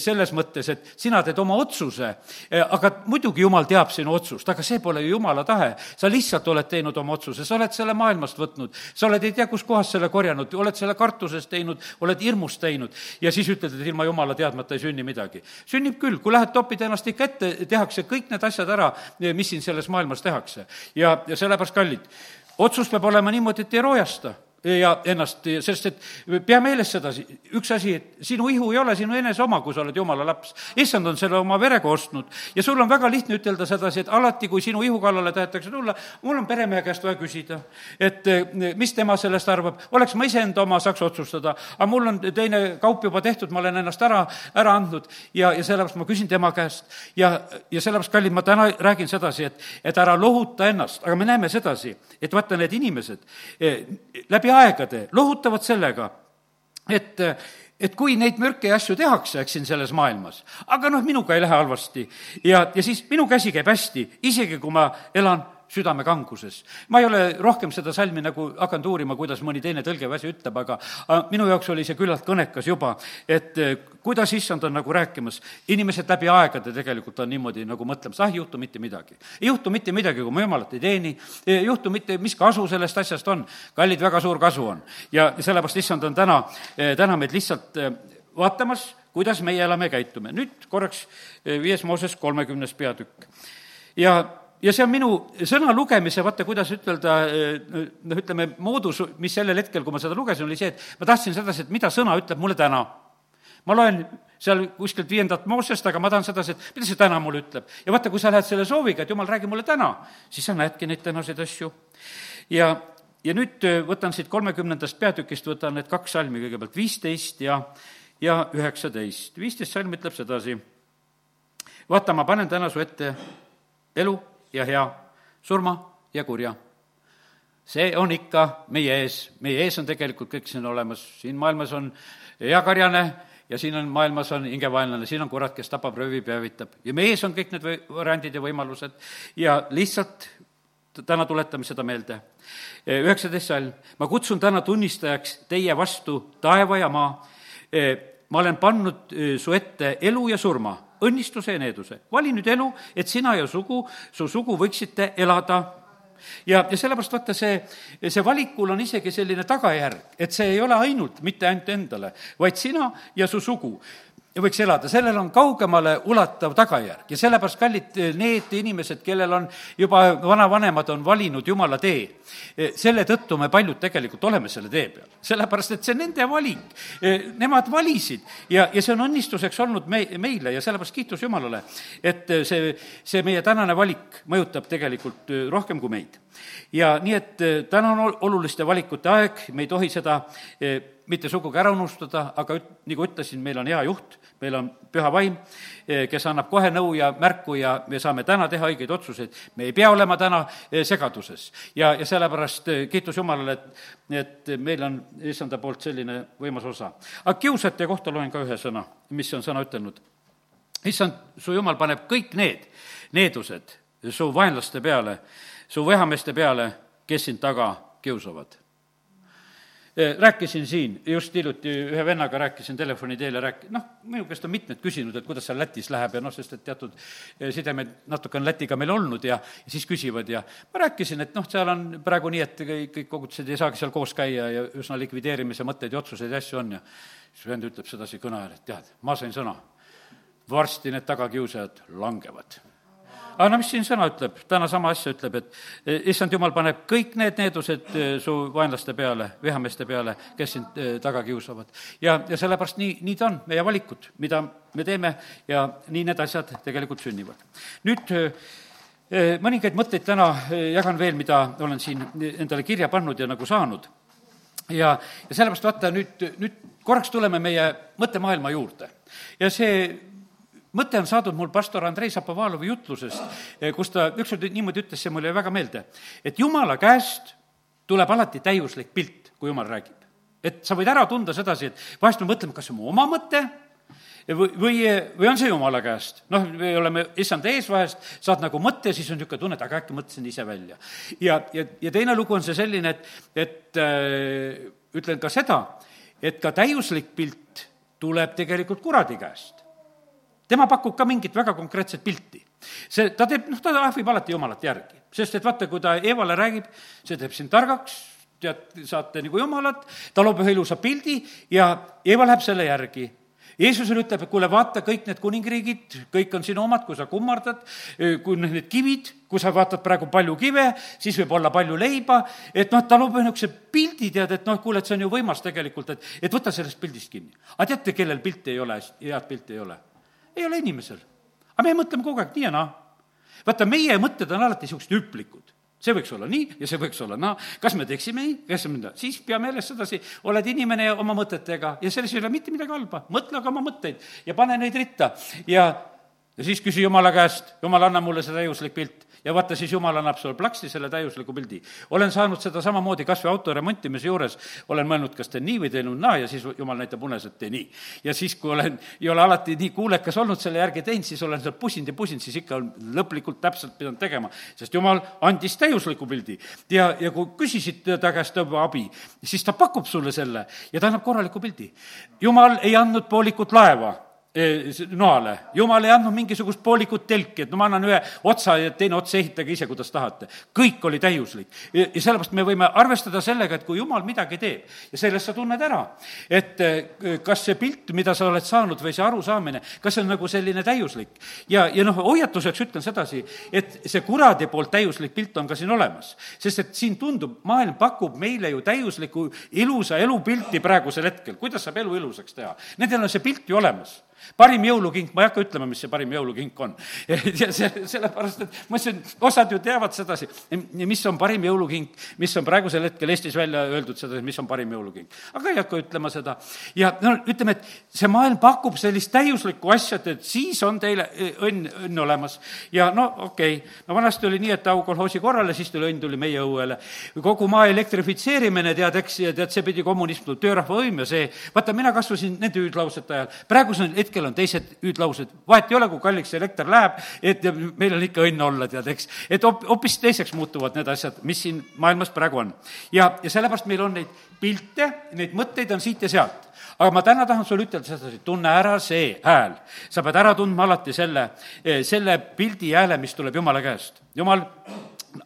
A: selles mõttes, et sina teed oma otsuse, eh, aga muidugi jumal teab sinu otsust, aga see pole ju jumala tahe. sa lihtsalt oled teinud oma otsuse, sa oled selle maailmast võtnud, sa oled ei tea kuskohast selle korjanud, oled selle kartusest teinud, oled hirmust teinud ja siis ütled, et ilma jumala teadmata ei sünni midagi. sünnib küll, kui lähed topid ennast ikka ette, tehakse kõik need asjad ära, mis siin selles maailmas tehakse. ja, ja sellepärast, kallid, otsus peab olema niimoodi, et ei roojasta ja ennast, sest et pea meeles sedasi, üks asi, et sinu ihu ei ole sinu enese oma, kui sa oled jumala laps. issand on selle oma verega ostnud. Ja sul on väga lihtne ütelda sedasi, et alati, kui sinu ihu kallale tahetakse tulla, mul on peremehe käest vaja küsida, et eh, mis tema sellest arvab, oleks ma iseenda oma, saaks otsustada, aga mul on teine kaup juba tehtud, ma olen ennast ära, ära andnud. Ja, ja sellepärast ma küsin tema käest. Ja, ja sellepärast, kallid, ma täna räägin sedasi, et, et ära lohuta ennast, aga me näeme sedasi, et vaata, need inimesed eh, läbi aegade lohutavad sellega, et et kui neid mürke ja asju tehakse, eks siin selles maailmas, aga noh, minuga ei lähe halvasti. Ja, ja siis minu käsi käib hästi, isegi kui ma elan südame kanguses. ma ei ole rohkem seda salmi nagu hakanud uurima, kuidas mõni teine tõlge või asi ütleb, aga, aga minu jaoks oli see küllalt kõnekas juba, et eh, kuidas issand on nagu rääkimas, inimesed läbi aegade tegelikult on niimoodi nagu mõtlemas, ah, ei juhtu mitte midagi. ei juhtu mitte midagi, kui ma jumalat ei teeni, ei juhtu mitte, mis kasu sellest asjast on. kallid, väga suur kasu on. ja sellepärast issand on täna, eh, täna meid lihtsalt eh, vaatamas, kuidas meie elame ja käitume. nüüd korraks viies Mooses kolmekümnes peatükk. ja ja see on minu sõna lugemise, vaata, kuidas ütelda, noh, ütleme, moodus, mis sellel hetkel, kui ma seda lugesin, oli see, et ma tahtsin sedasi, et mida sõna ütleb mulle täna. ma loen seal kuskilt viiendat Moosest, aga ma tahan sedasi, et mida see täna mulle ütleb. ja vaata, kui sa lähed selle sooviga, et jumal, räägi mulle täna, siis sa näedki neid tänaseid asju. ja, ja nüüd võtan siit kolmekümnendast peatükist, võtan need kaks salmi kõigepealt, viisteist ja, ja üheksateist. viisteist salm ütleb sedasi, vaata, ma panen täna su ette elu ja hea, surma ja kurja. see on ikka meie ees, meie ees on tegelikult kõik siin olemas, siin maailmas on eakarjane ja siin on, maailmas on hingevaenlane, siin on kurat, kes tapab, röövib ja hävitab. ja meie ees on kõik need või-, variandid ja võimalused ja lihtsalt täna tuletame seda meelde. üheksateist salm, ma kutsun täna tunnistajaks teie vastu taeva ja maa. ma olen pannud su ette elu ja surma õnnistuse ja needuse. vali nüüd elu, et sina ja sugu, su sugu võiksite elada ja, ja sellepärast vaata, see, see valikul on isegi selline tagajärg, et see ei ole ainult, mitte ainult endale, vaid sina ja su sugu võiks elada, sellel on kaugemale ulatav tagajärg ja sellepärast, kallid, need inimesed, kellel on juba vanavanemad on valinud Jumala tee, selle tõttu me paljud tegelikult oleme selle tee peal. sellepärast, et see nende valik. Nemad valisid ja, ja see on õnnistuseks olnud me, meile ja sellepärast kiitus Jumalale, et see, see meie tänane valik mõjutab tegelikult rohkem kui meid. Ja nii, et täna on oluliste valikute aeg, me ei tohi seda mitte sugugi ära unustada, aga üt-, nagu ütlesin, meil on hea juht, meil on püha vaim, eh, kes annab kohe nõu ja märku ja me saame täna teha õigeid otsuseid. me ei pea olema täna eh, segaduses. ja, ja sellepärast eh, kiitus Jumalale, et, et meil on issanda poolt selline võimas osa. aga kiusajate kohta loen ka ühe sõna, mis on sõna ütelnud. issand, su Jumal paneb kõik need needused su vaenlaste peale, su vehameeste peale, kes sind taga kiusavad. Eh, rääkisin siin just hiljuti ühe vennaga, rääkisin telefoni teel ja rääk-, noh, minu käest on mitmed küsinud, et kuidas seal Lätis läheb ja noh, sest et teatud eh, sidemed natuke on Lätiga meil olnud ja, ja siis küsivad ja ma rääkisin, et noh, seal on praegu nii, et kõik, kõik kogudused ei saagi seal koos käia ja üsna likvideerimise mõtteid ja otsuseid ja asju on ja siis vend ütleb sedasi kõne ajal, et tead, ma sain sõna, varsti need tagakiusajad langevad aga no mis siin sõna ütleb, täna sama asja ütleb, et e, issand jumal paneb kõik need needused e, su vaenlaste peale, vihameeste peale, kes sind e, taga kiusavad. ja, ja sellepärast nii, nii ta on, meie valikud, mida me teeme ja nii need asjad tegelikult sünnivad. nüüd mõningaid mõtteid täna jagan veel, mida olen siin endale kirja pannud ja nagu saanud. ja, ja sellepärast vaata nüüd, nüüd korraks tuleme meie mõttemaailma juurde. ja see mõte on saadud mul pastor Andrei Zapovalovi jutlusest, eh, kus ta ükskord niimoodi ütles, see mulle jäi väga meelde, et jumala käest tuleb alati täiuslik pilt, kui jumal räägib. et sa võid ära tunda sedasi, et vahest me mõtleme, kas see on mu oma mõte või, või, või on see jumala käest. noh, me oleme issanda ees vahest, saad nagu mõtte siis on niisugune tunne, et aga äkki mõtlesin ise välja. ja, ja, ja teine lugu on see selline, et, et äh, ütlen ka seda, et ka täiuslik pilt tuleb tegelikult kuradi käest tema pakub ka mingit väga konkreetset pilti. see, ta teeb, noh, ta ahvib alati jumalat järgi, sest et vaata, kui ta Eevale räägib, see teeb sind targaks, tead, saate nagu jumalat, ta loob ühe ilusa pildi ja Eeva läheb selle järgi Jeesusele ütleb, et kuule, vaata, kõik need kuningriigid, kõik on sinu omad, kui sa kummardad, kui need kivid, kui sa vaatad praegu palju kive, siis võib olla palju leiba, et noh, ta loob niisuguse pildi, tead, et noh, kuule, et see on ju võimas tegelikult, et, et võta sellest pildist kinni. aga teate, kellel pilti ei ole, head pilti ei ole? Ei ole inimesel. aga me mõtleme kogu aeg nii ja naa. vaata, meie mõtted on alati niisugused hüplikud. See võiks olla nii ja see võiks olla naa, kas me teeksime nii, kas me siis pea meeles sedasi, oled inimene oma mõtetega ja selles ei ole mitte midagi halba, mõtle aga oma mõtteid ja pane neid ritta. Ja ja siis küsi Jumala käest, Jumal, anna mulle see täiuslik pilt ja vaata, siis jumal annab sulle plaksti selle täiusliku pildi. olen saanud seda samamoodi kas või auto remontimise juures, olen mõelnud, kas teen nii või teen naa ja siis jumal näitab unes, et tee nii. ja siis, kui olen, ei ole alati nii kuulekas olnud, selle järgi teinud, siis olen seal pusinud ja pusinud, siis ikka lõplikult täpselt pidanud tegema, sest jumal andis täiusliku pildi. ja, ja kui küsisid ta käest abi, siis ta pakub sulle selle ja ta annab korraliku pildi. jumal ei andnud poolikut laeva noale. jumal ei andnud mingisugust poolikut telki, et no ma annan ühe otsa ja teine ots ehitage ise, kuidas tahate. kõik oli täiuslik. ja sellepärast me võime arvestada sellega, et kui jumal midagi teeb ja sellest sa tunned ära, et kas see pilt, mida sa oled saanud või see arusaamine, kas see on nagu selline täiuslik. ja, ja noh, hoiatuseks ütlen sedasi, et see kuradi poolt täiuslik pilt on ka siin olemas. sest et siin tundub, maailm pakub meile ju täiuslikku ilusa elupilti praegusel hetkel, kuidas saab elu ilusaks teha. Nendel on see pilt ju olemas parim jõulukink, ma ei hakka ütlema, mis see parim jõulukink on. ja see, sellepärast, et ma ütlesin, osad ju teavad sedasi, mis on parim jõulukink, mis on praegusel hetkel Eestis välja öeldud sedasi, mis on parim jõulukink. aga ei hakka ütlema seda. ja no ütleme, et see maailm pakub sellist täiuslikku asja, et, et siis on teile õnn, õnn olemas. ja no okei okay., no vanasti oli nii, et au kolhoosi korrale, siis tuli õnn tuli meie õuele. kogu maa elektrifitseerimine, tead, eks, tead, see pidi kommunism, töörahva võim ja see, vaata, mina kasvasin nende hüüdlausete ajal. praegusel hetkel hetkel on teised hüüdlaused, vahet ei ole, kui kalliks elekter läheb, et meil on ikka õnn olla, tead, eks. et hop-, hoopis teiseks muutuvad need asjad, mis siin maailmas praegu on. ja, ja sellepärast meil on neid pilte, neid mõtteid on siit ja sealt aga ma täna tahan sulle ütelda sedasi, tunne ära see hääl. sa pead ära tundma alati selle, selle pildi hääle, mis tuleb Jumala käest. Jumal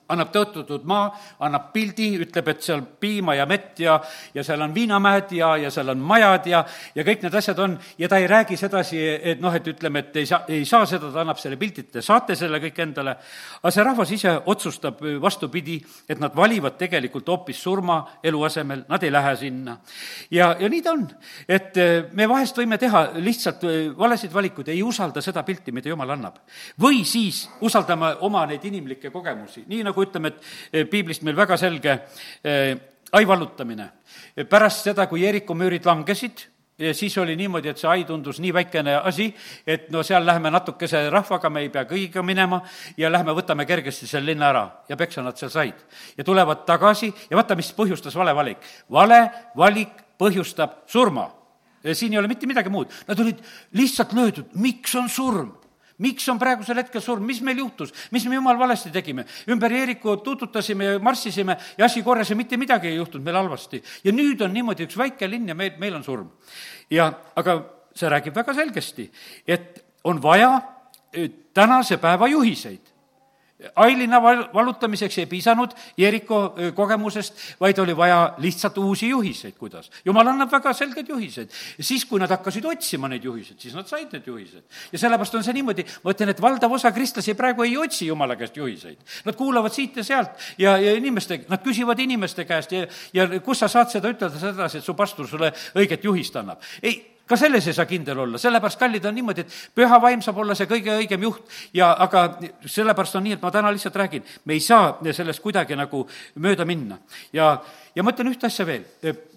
A: annab tõotatud maa, annab pildi, ütleb, et seal piima ja mett ja, ja seal on viinamäed ja, ja seal on majad ja, ja kõik need asjad on ja ta ei räägi sedasi, et noh, et ütleme, et ei saa, ei saa seda, ta annab selle pildi, te saate selle kõik endale. aga see rahvas ise otsustab vastupidi, et nad valivad tegelikult hoopis surma elu asemel, nad ei lähe sinna. ja, ja nii ta on, et eh, me vahest võime teha lihtsalt eh, valesid valikuid, ei usalda seda pilti, mida Jumal annab. või siis usaldame oma neid inimlikke kogemusi, nii nagu ütleme, et eh, piiblist meil väga selge eh, ai vallutamine. pärast seda, kui Jeriko müürid langesid, ja siis oli niimoodi, et see ai tundus nii väikene asi, et no seal läheme natukese rahvaga, me ei pea kõigiga minema ja lähme võtame kergesti selle linna ära ja peksa nad seal said. ja tulevad tagasi ja vaata, mis põhjustas vale valik. vale valik põhjustab surma. siin ei ole mitte midagi muud, nad olid lihtsalt löödud, miks on surm? Miks on praegusel hetkel surm, mis meil juhtus, mis me jumal valesti tegime? ümber Jeeriku tuututasime ja marssisime ja asi korras ja mitte midagi ei juhtunud meil halvasti. ja nüüd on niimoodi üks väike linn ja meil, meil on surm. ja aga see räägib väga selgesti, et on vaja eh, tänase päeva juhiseid Ailina val-, vallutamiseks ei piisanud Jeriko kogemusest, vaid oli vaja lihtsalt uusi juhiseid, kuidas. jumal annab väga selged juhised. siis, kui nad hakkasid otsima neid juhiseid, siis nad said need juhised. ja sellepärast on see niimoodi, ma ütlen, et valdav osa kristlasi praegu ei otsi Jumala käest juhiseid. Nad kuulavad siit ja sealt ja, ja inimeste, nad küsivad inimeste käest ja, ja kus sa saad seda ütelda sedasi, et su pastor sulle õiget juhist annab. ei ka selles ei saa kindel olla, sellepärast, kallid, on niimoodi, et püha vaim saab olla see kõige õigem juht. Ja aga sellepärast on nii, et ma täna lihtsalt räägin, me ei saa sellest kuidagi nagu mööda minna. ja, ja ma ütlen ühte asja veel,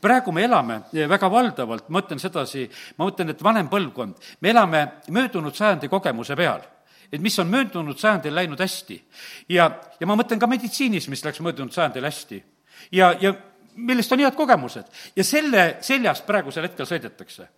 A: praegu me elame väga valdavalt, ma ütlen sedasi, ma mõtlen, et vanem põlvkond, me elame möödunud sajandi kogemuse peal. Et mis on möödunud sajandil läinud hästi. ja, ja ma mõtlen ka meditsiinis, mis läks möödunud sajandil hästi. ja, ja millest on head kogemused. Ja selle seljast praegusel hetkel sõidetakse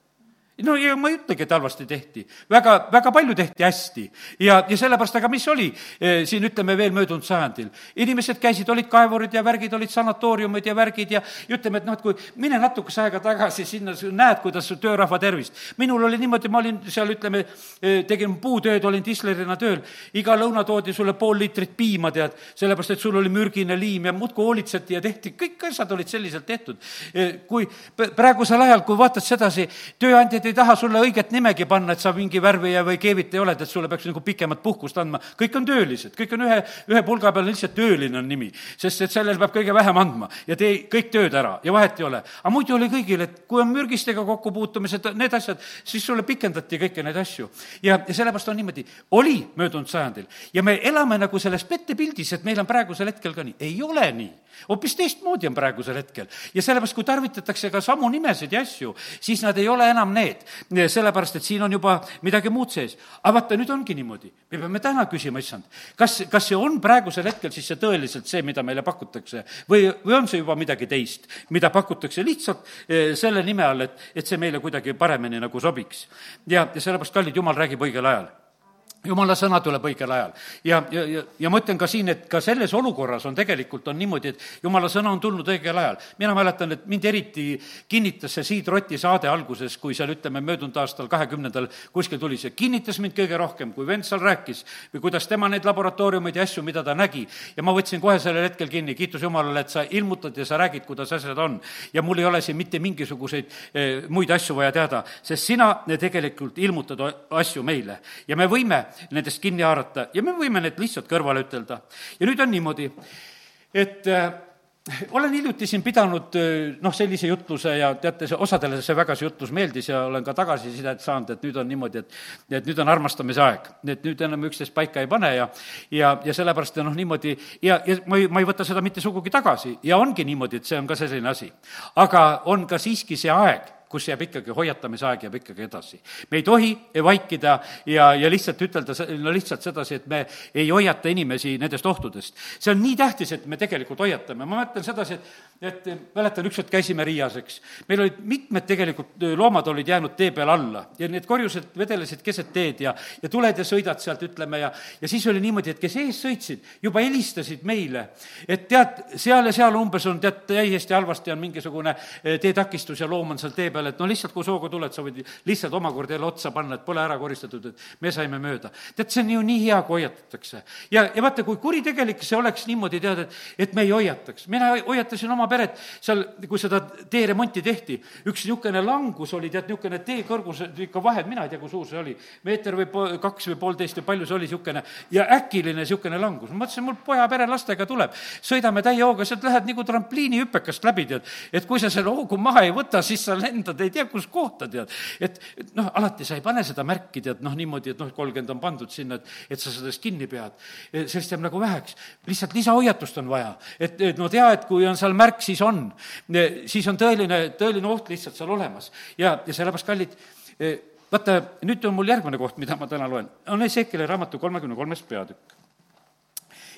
A: no ja ma ei ütlegi, et halvasti tehti. väga, väga palju tehti hästi. ja, ja sellepärast, aga mis oli e, siin, ütleme, veel möödunud sajandil? inimesed käisid, olid kaevurid ja värgid, olid sanatooriumid ja värgid ja, ütleme, et noh, et kui mine natukese aega tagasi sinna, näed, kuidas töörahva tervist. minul oli niimoodi, ma olin seal, ütleme, e, tegin puutööd, olin tislerina tööl, iga lõuna toodi sulle pool liitrit piima, tead, sellepärast et sul oli mürgine liim ja muudkui hoolitseti ja tehti, kõik asjad olid selliselt tehtud. E, kui praegusel ajal, kui vaatad sedasi, tööandjad inimesed ei taha sulle õiget nimegi panna, et sa mingi värvija või keevitaja oled, et sulle peaks nagu pikemat puhkust andma. kõik on töölised, kõik on ühe, ühe pulga peal lihtsalt tööline on nimi, sest et sellel peab kõige vähem andma ja tee kõik tööd ära ja vahet ei ole. aga muidu oli kõigil, et kui on mürgistega kokkupuutumised, need asjad, siis sulle pikendati kõiki neid asju. ja, ja sellepärast on niimoodi, oli möödunud sajandil ja me elame nagu selles pettepildis, et meil on praegusel hetkel ka nii. ei ole nii hoopis teistmoodi on praegusel hetkel. ja sellepärast, kui tarvitatakse ka samu nimesid ja asju, siis nad ei ole enam need, sellepärast et siin on juba midagi muud sees. aga vaata, nüüd ongi niimoodi, me peame täna küsima, issand, kas, kas see on praegusel hetkel siis see tõeliselt see, mida meile pakutakse või, või on see juba midagi teist, mida pakutakse lihtsalt eh, selle nime all, et, et see meile kuidagi paremini nagu sobiks. ja, ja sellepärast, kallid, jumal räägib õigel ajal jumala sõna tuleb õigel ajal. ja, ja, ja, ja ma ütlen ka siin, et ka selles olukorras on tegelikult, on niimoodi, et jumala sõna on tulnud õigel ajal. mina mäletan, et mind eriti kinnitas see Siid Roti saade alguses, kui seal ütleme, möödunud aastal kahekümnendal kuskil tuli see, kinnitas mind kõige rohkem, kui vend seal rääkis või kuidas tema neid laboratooriumeid ja asju, mida ta nägi. ja ma võtsin kohe sellel hetkel kinni, kiitus Jumalale, et sa ilmutad ja sa räägid, kuidas asjad on. ja mul ei ole siin mitte mingisuguseid eh, muid asju vaja teada, sest sina tegelikult ilmutad asju meile ja me võime nendest kinni haarata ja me võime need lihtsalt kõrvale ütelda. ja nüüd on niimoodi, et äh, olen hiljuti siin pidanud äh, noh, sellise jutluse ja teate, see osadele see väga see jutlus meeldis ja olen ka tagasisidet saanud, et nüüd on niimoodi, et et nüüd on armastamise aeg, et nüüd enam üksteist paika ei pane ja ja, ja sellepärast noh, niimoodi ja, ja ma ei, ma ei võta seda mitte sugugi tagasi ja ongi niimoodi, et see on ka selline asi. aga on ka siiski see aeg, kus jääb ikkagi hoiatamise aeg, jääb ikkagi edasi. me ei tohi vaikida ja, ja lihtsalt ütelda, no lihtsalt sedasi, et me ei hoiata inimesi nendest ohtudest. see on nii tähtis, et me tegelikult hoiatame, ma mõtlen sedasi, et et mäletan, ükskord käisime Riias, eks. meil olid mitmed tegelikult loomad olid jäänud tee peale alla ja need korjused vedelesid keset teed ja, ja tuled ja sõidad sealt, ütleme, ja, ja siis oli niimoodi, et kes ees sõitsid, juba helistasid meile, et tead, seal ja seal umbes on tead, täiesti halvasti on mingisugune teetakistus ja loom on seal tee peal, et no lihtsalt, kui sooga tuled, sa võid lihtsalt omakorda jälle otsa panna, et pole ära koristatud, et me saime mööda. tead, see on ju nii hea, kui hoiatatakse. ja, ja vaata, kui kuritegelik see oleks niimoodi, tead, et, et me ei hoiataks. mina hoiatasin oma peret seal, kui seda teeremonti tehti, üks niisugune langus oli, tead, niisugune tee kõrgus, ikka vahed, mina ei tea, kui suur see oli, meeter või po-, kaks või poolteist või palju see oli, niisugune, ja äkiline niisugune langus. ma mõtlesin, mul poja pere lastega tuleb, sõidame täie hooga, sealt lähed nagu trampliinihüppekast läbi, tead. et kui sa selle hoogu maha ei võta, siis sa lendad ei tea kus kohta, tead. et noh, alati sa ei pane seda märki, tead, noh, niimoodi, et noh, kolmkümmend on pandud sinna, et, et sa sellest kinni pead. sellest jääb nagu väheks. lihtsalt lisahoiatust on vaja, et, et no tea, et kui on seal märk, siis on, siis on tõeline, tõeline oht lihtsalt seal olemas. ja, ja sellepärast, kallid, vaata, nüüd on mul järgmine koht, mida ma täna loen, on Ezekeli raamatu kolmekümne kolmes peatükk.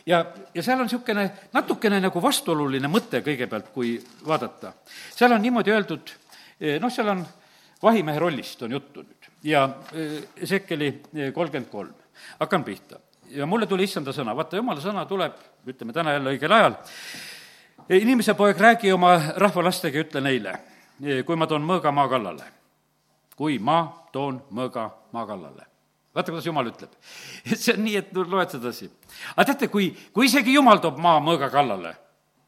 A: Ja, ja seal on niisugune natukene nagu vastuoluline mõte kõigepealt, kui vaadata. seal on niimoodi öeldud, noh, seal on vahimehe rollist on juttu nüüd. Ja Ezekeli kolmkümmend kolm, hakkan pihta. ja mulle tuli issanda sõna, vaata, jumala sõna tuleb, ütleme täna jälle õigel ajal, inimese poeg, räägi oma rahva lastega ja ütle neile, kui ma toon mõõga maa kallale. kui ma toon mõõga maa kallale. vaata, kuidas jumal ütleb. et see on nii, et loed sedasi. aga teate, kui, kui isegi jumal toob maa mõõga kallale,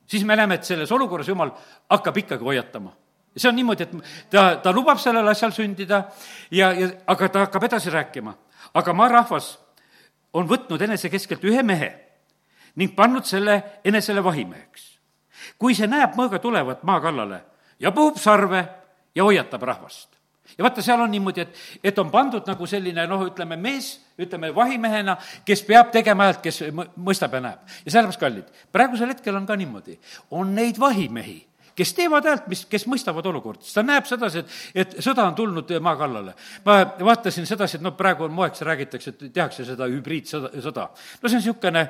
A: siis me näeme, et selles olukorras jumal hakkab ikkagi hoiatama see on niimoodi, et ta, ta lubab sellel asjal sündida ja, ja aga ta hakkab edasi rääkima. aga maarahvas on võtnud enese keskelt ühe mehe ning pannud selle enesele vahimeheks kui see näeb mõõga tulevat maa kallale ja puhub sarve ja hoiatab rahvast. ja vaata, seal on niimoodi, et, et on pandud nagu selline noh, ütleme mees, ütleme vahimehena, kes peab tegema häält, kes mõistab ja näeb. ja sellepärast, kallid, praegusel hetkel on ka niimoodi, on neid vahimehi, kes teevad häält, mis, kes mõistavad olukorda, sest ta näeb sedasi, et, et sõda on tulnud maa kallale. ma vaatasin sedasi, et noh, praegu on moeks, räägitakse, et tehakse seda hübriidsõda, sõda. no see on niisugune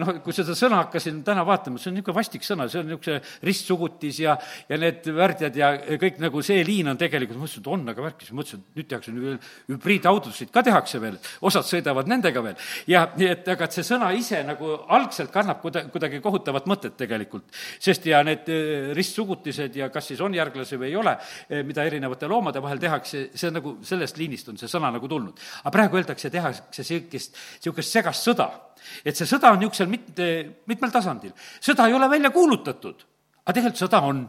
A: noh, kui seda sõna hakkasin täna vaatama, see on niisugune vastik sõna, see on niisugune ristsugutis ja, ja need värdjad ja kõik nagu see liin on tegelikult, ma mõtlesin, et on, aga värk, siis mõtlesin, et nüüd tehakse hübriidautosid ka tehakse veel, osad sõidavad nendega veel. ja, nii et aga et see sõna ise nagu algselt kannab kuda-, kuidagi kohutavat mõtet tegelikult. sest ja need eh, ristsugutised ja kas siis on järglasi või ei ole, eh, mida erinevate loomade vahel tehakse, see on nagu, sellest liinist on see sõna nagu tulnud. aga praegu öeldakse, tehakse niisugust, niisugust segast sõda et see sõda on niisugusel mitte, mitmel tasandil. sõda ei ole välja kuulutatud, aga tegelikult sõda on.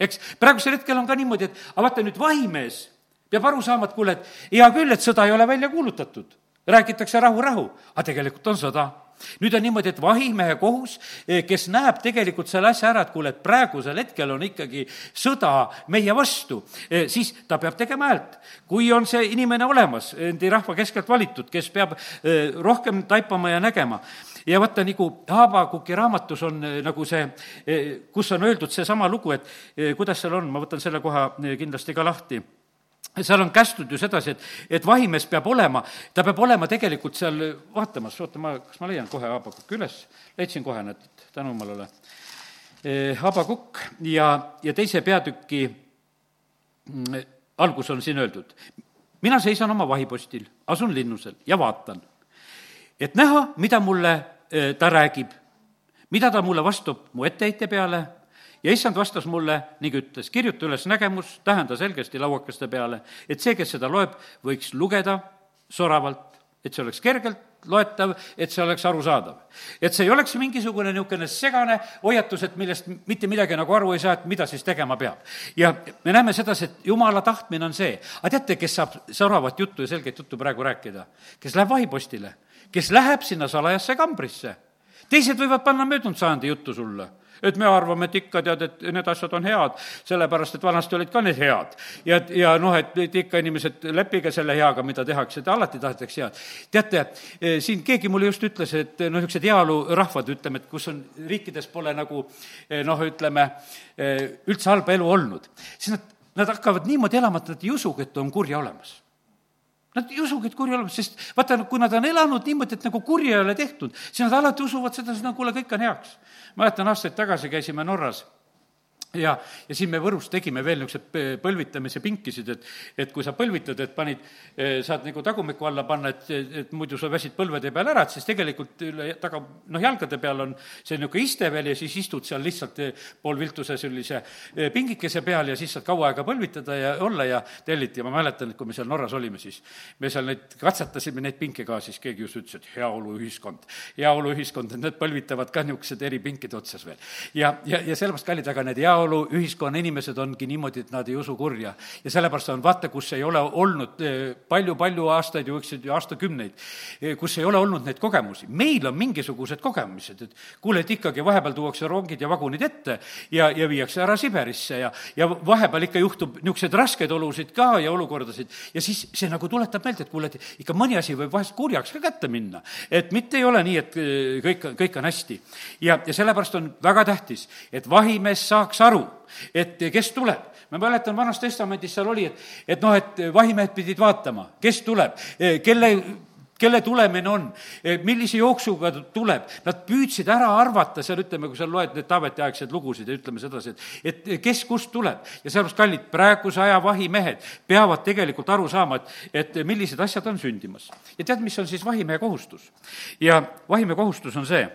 A: eks, praegusel hetkel on ka niimoodi, et aga vaata nüüd vahimees peab aru saama, et kuule, et hea küll, et sõda ei ole välja kuulutatud. räägitakse rahu, rahu, aga tegelikult on sõda nüüd on niimoodi, et vahimehe kohus, eh, kes näeb tegelikult selle asja ära, et kuule, et praegusel hetkel on ikkagi sõda meie vastu, eh, siis ta peab tegema häält. kui on see inimene olemas, endi rahva keskelt valitud, kes peab eh, rohkem taipama ja nägema, ja vaata, nagu Haabakuki raamatus on nagu see, kus on öeldud seesama lugu, et kuidas seal on, ma võtan selle koha kindlasti ka lahti seal on kästud ju sedasi, et, et vahimees peab olema, ta peab olema tegelikult seal vaatamas, oota, ma, kas ma leian kohe Habakuki üles, leidsin kohe, näed, tänu jumalale. Eh, Habakukk ja, ja teise peatüki mm, algus on siin öeldud. mina seisan oma vahipostil, asun linnusel ja vaatan et näha, mida mulle eh, ta räägib, mida ta mulle vastab mu etteheite peale ja issand vastas mulle ning ütles, kirjuta üles nägemus, tähenda selgesti lauakeste peale, et see, kes seda loeb, võiks lugeda soravalt, et see oleks kergelt loetav, et see oleks arusaadav. et see ei oleks mingisugune niisugune segane hoiatus, et millest mitte midagi nagu aru ei saa, et mida siis tegema peab. ja me näeme sedasi, et jumala tahtmine on see, aga teate, kes saab soravat juttu ja selget juttu praegu rääkida? kes läheb vahipostile, kes läheb sinna salajasse kambrisse. teised võivad panna möödunud sajandi juttu sulle et me arvame, et ikka tead, et need asjad on head, sellepärast et vanasti olid ka need head. ja, ja noh, et, et ikka inimesed, leppige selle heaga, mida tehakse, et alati tahetakse head. teate, eh, siin keegi mulle just ütles, et noh, niisugused heaolurahvad, ütleme, et kus on, riikides pole nagu eh, noh, ütleme, eh, üldse halba elu olnud, siis nad, nad hakkavad niimoodi elama, et nad ei usugi, et on kurja olemas Nad ei usugi, et kuri olemas, sest vaata, kui nad on elanud niimoodi, et nagu kurja ei ole tehtud, siis nad alati usuvad sedasi, no kuule, kõik on heaks. mäletan, aastaid tagasi käisime Norras ja, ja siin me Võrus tegime veel niisuguseid põlvitamise pinkisid, et, et kui sa põlvitad, et panid, eh, saad nagu tagumikku alla panna, et, et muidu sa väsid põlvede peal ära, et siis tegelikult üle taga, noh, jalgade peal on see niisugune iste veel ja siis istud seal lihtsalt eh, poolviltuse sellise eh, pingikese peal ja siis saad kaua aega põlvitada ja olla ja telliti ja ma mäletan, et kui me seal Norras olime, siis me seal neid katsetasime, neid pinke ka, siis keegi just ütles, et heaoluühiskond, heaoluühiskond, et need põlvitavad ka niisugused eri pinkide otsas veel. ja, ja, ja sellepärast, kallid, aga need hea heaolu ühiskonna inimesed ongi niimoodi, et nad ei usu kurja. ja sellepärast on, vaata, kus ei ole olnud palju-palju eh, aastaid ju, eks ju, aastakümneid, eh, kus ei ole olnud neid kogemusi. meil on mingisugused kogemused, et kuule, et ikkagi vahepeal tuuakse rongid ja vagunid ette ja, ja viiakse ära Siberisse ja, ja vahepeal ikka juhtub niisuguseid raskeid olusid ka ja olukordasid ja siis see nagu tuletab meelde, et kuule, et ikka mõni asi võib vahest kurjaks ka kätte minna. et mitte ei ole nii, et eh, kõik, kõik on hästi. ja, ja sellepärast on väga tähtis, et vahimees saaks aru, aru, et kes tuleb. ma mäletan, Vanas Testamendis seal oli, et, et noh, et vahimehed pidid vaatama, kes tuleb, kelle kelle tulemine on, millise jooksuga ta tuleb, nad püüdsid ära arvata seal, ütleme, kui sa loed need Taaveti-aegseid lugusid ja ütleme sedasi, et et kes kust tuleb. ja sellepärast, kallid, praeguse aja vahimehed peavad tegelikult aru saama, et, et millised asjad on sündimas. ja tead, mis on siis vahimehe kohustus? ja vahimehe kohustus on see,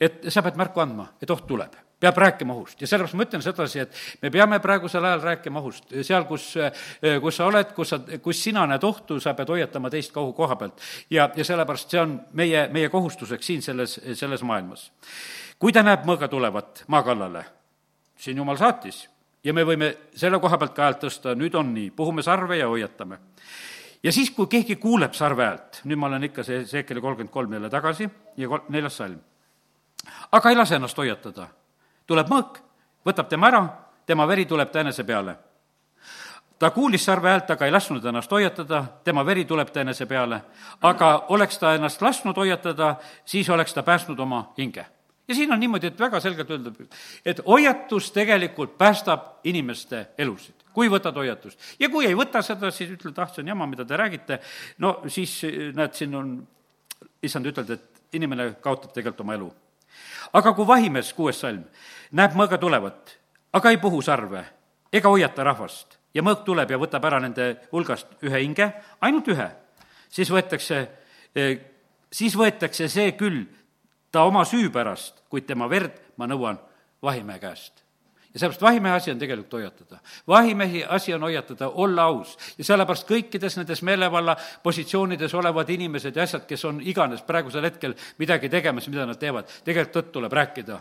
A: et sa pead märku andma, et oht tuleb peab rääkima ohust ja sellepärast ma ütlen sedasi, et me peame praegusel ajal rääkima ohust. seal, kus, kus sa oled, kus sa, kus sina näed ohtu, sa pead hoiatama teist ka ohu koha pealt. ja, ja sellepärast see on meie, meie kohustuseks siin selles, selles maailmas. kui ta näeb mõõga tulevat maa kallale, siin jumal saatis ja me võime selle koha pealt ka häält tõsta, nüüd on nii, puhume sarve ja hoiatame ja siis, kui keegi kuuleb sarve häält, nüüd ma olen ikka see Seekeli kolmkümmend kolm jälle tagasi ja kol-, neljas salm. aga ei lase ennast hoiatada tuleb mõõk, võtab tema ära, tema veri tuleb ta enese peale. ta kuulis sarve häält, aga ei lasknud ennast hoiatada, tema veri tuleb ta enese peale. aga oleks ta ennast lasknud hoiatada, siis oleks ta päästnud oma hinge. ja siin on niimoodi, et väga selgelt öeldud, et hoiatus tegelikult päästab inimeste elusid kui võtad hoiatust. ja kui ei võta seda, siis ütled, ah, see on jama, mida te räägite, no siis näed, siin on, issand ütelda, et inimene kaotab tegelikult oma elu aga kui vahimees, kuues salm, näeb mõõga tulevat, aga ei puhu sarve ega hoiata rahvast ja mõõk tuleb ja võtab ära nende hulgast ühe hinge, ainult ühe, siis võetakse, eh, siis võetakse see küll ta oma süü pärast, kuid tema verd ma nõuan vahimehe käest ja sellepärast vahimehe asi on tegelikult hoiatada. vahimehi asi on hoiatada, olla aus. ja sellepärast kõikides nendes meelevalla positsioonides olevad inimesed ja asjad, kes on iganes praegusel hetkel midagi tegemas, mida nad teevad, tegelikult tõtt tuleb rääkida.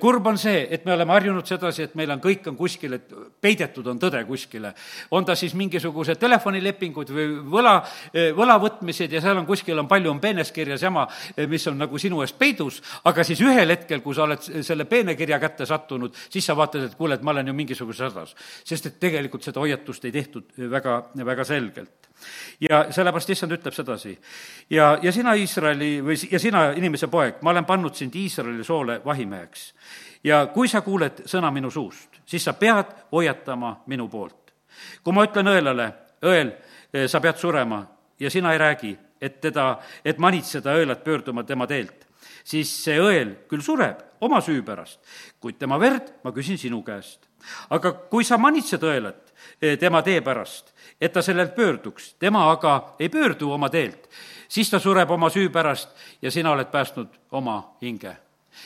A: Kurb on see, et me oleme harjunud sedasi, et meil on, kõik on kuskil, et peidetud on tõde kuskile. on ta siis mingisugused telefonilepingud või võla, võlavõtmised ja seal on kuskil on palju, on peenes kirjas jama, mis on nagu sinu eest peidus, aga siis ühel hetkel, kui sa oled selle peene kirja kätte sattunud, siis sa vaatad, mõtled, et kuule, et ma olen ju mingisuguses hädas. sest et tegelikult seda hoiatust ei tehtud väga, väga selgelt. ja sellepärast issand ütleb sedasi, ja, ja sina, Iisraeli, või ja sina, inimese poeg, ma olen pannud sind Iisraeli soole vahimeheks. ja kui sa kuuled sõna minu suust, siis sa pead hoiatama minu poolt. kui ma ütlen õelale, õel, sa pead surema ja sina ei räägi, et teda, et manitseda õelat pöörduma tema teelt, siis see õel küll sureb, oma süü pärast, kuid tema verd ma küsin sinu käest. aga kui sa manitsed õelat eh, tema tee pärast, et ta sellelt pöörduks, tema aga ei pöördu oma teelt, siis ta sureb oma süü pärast ja sina oled päästnud oma hinge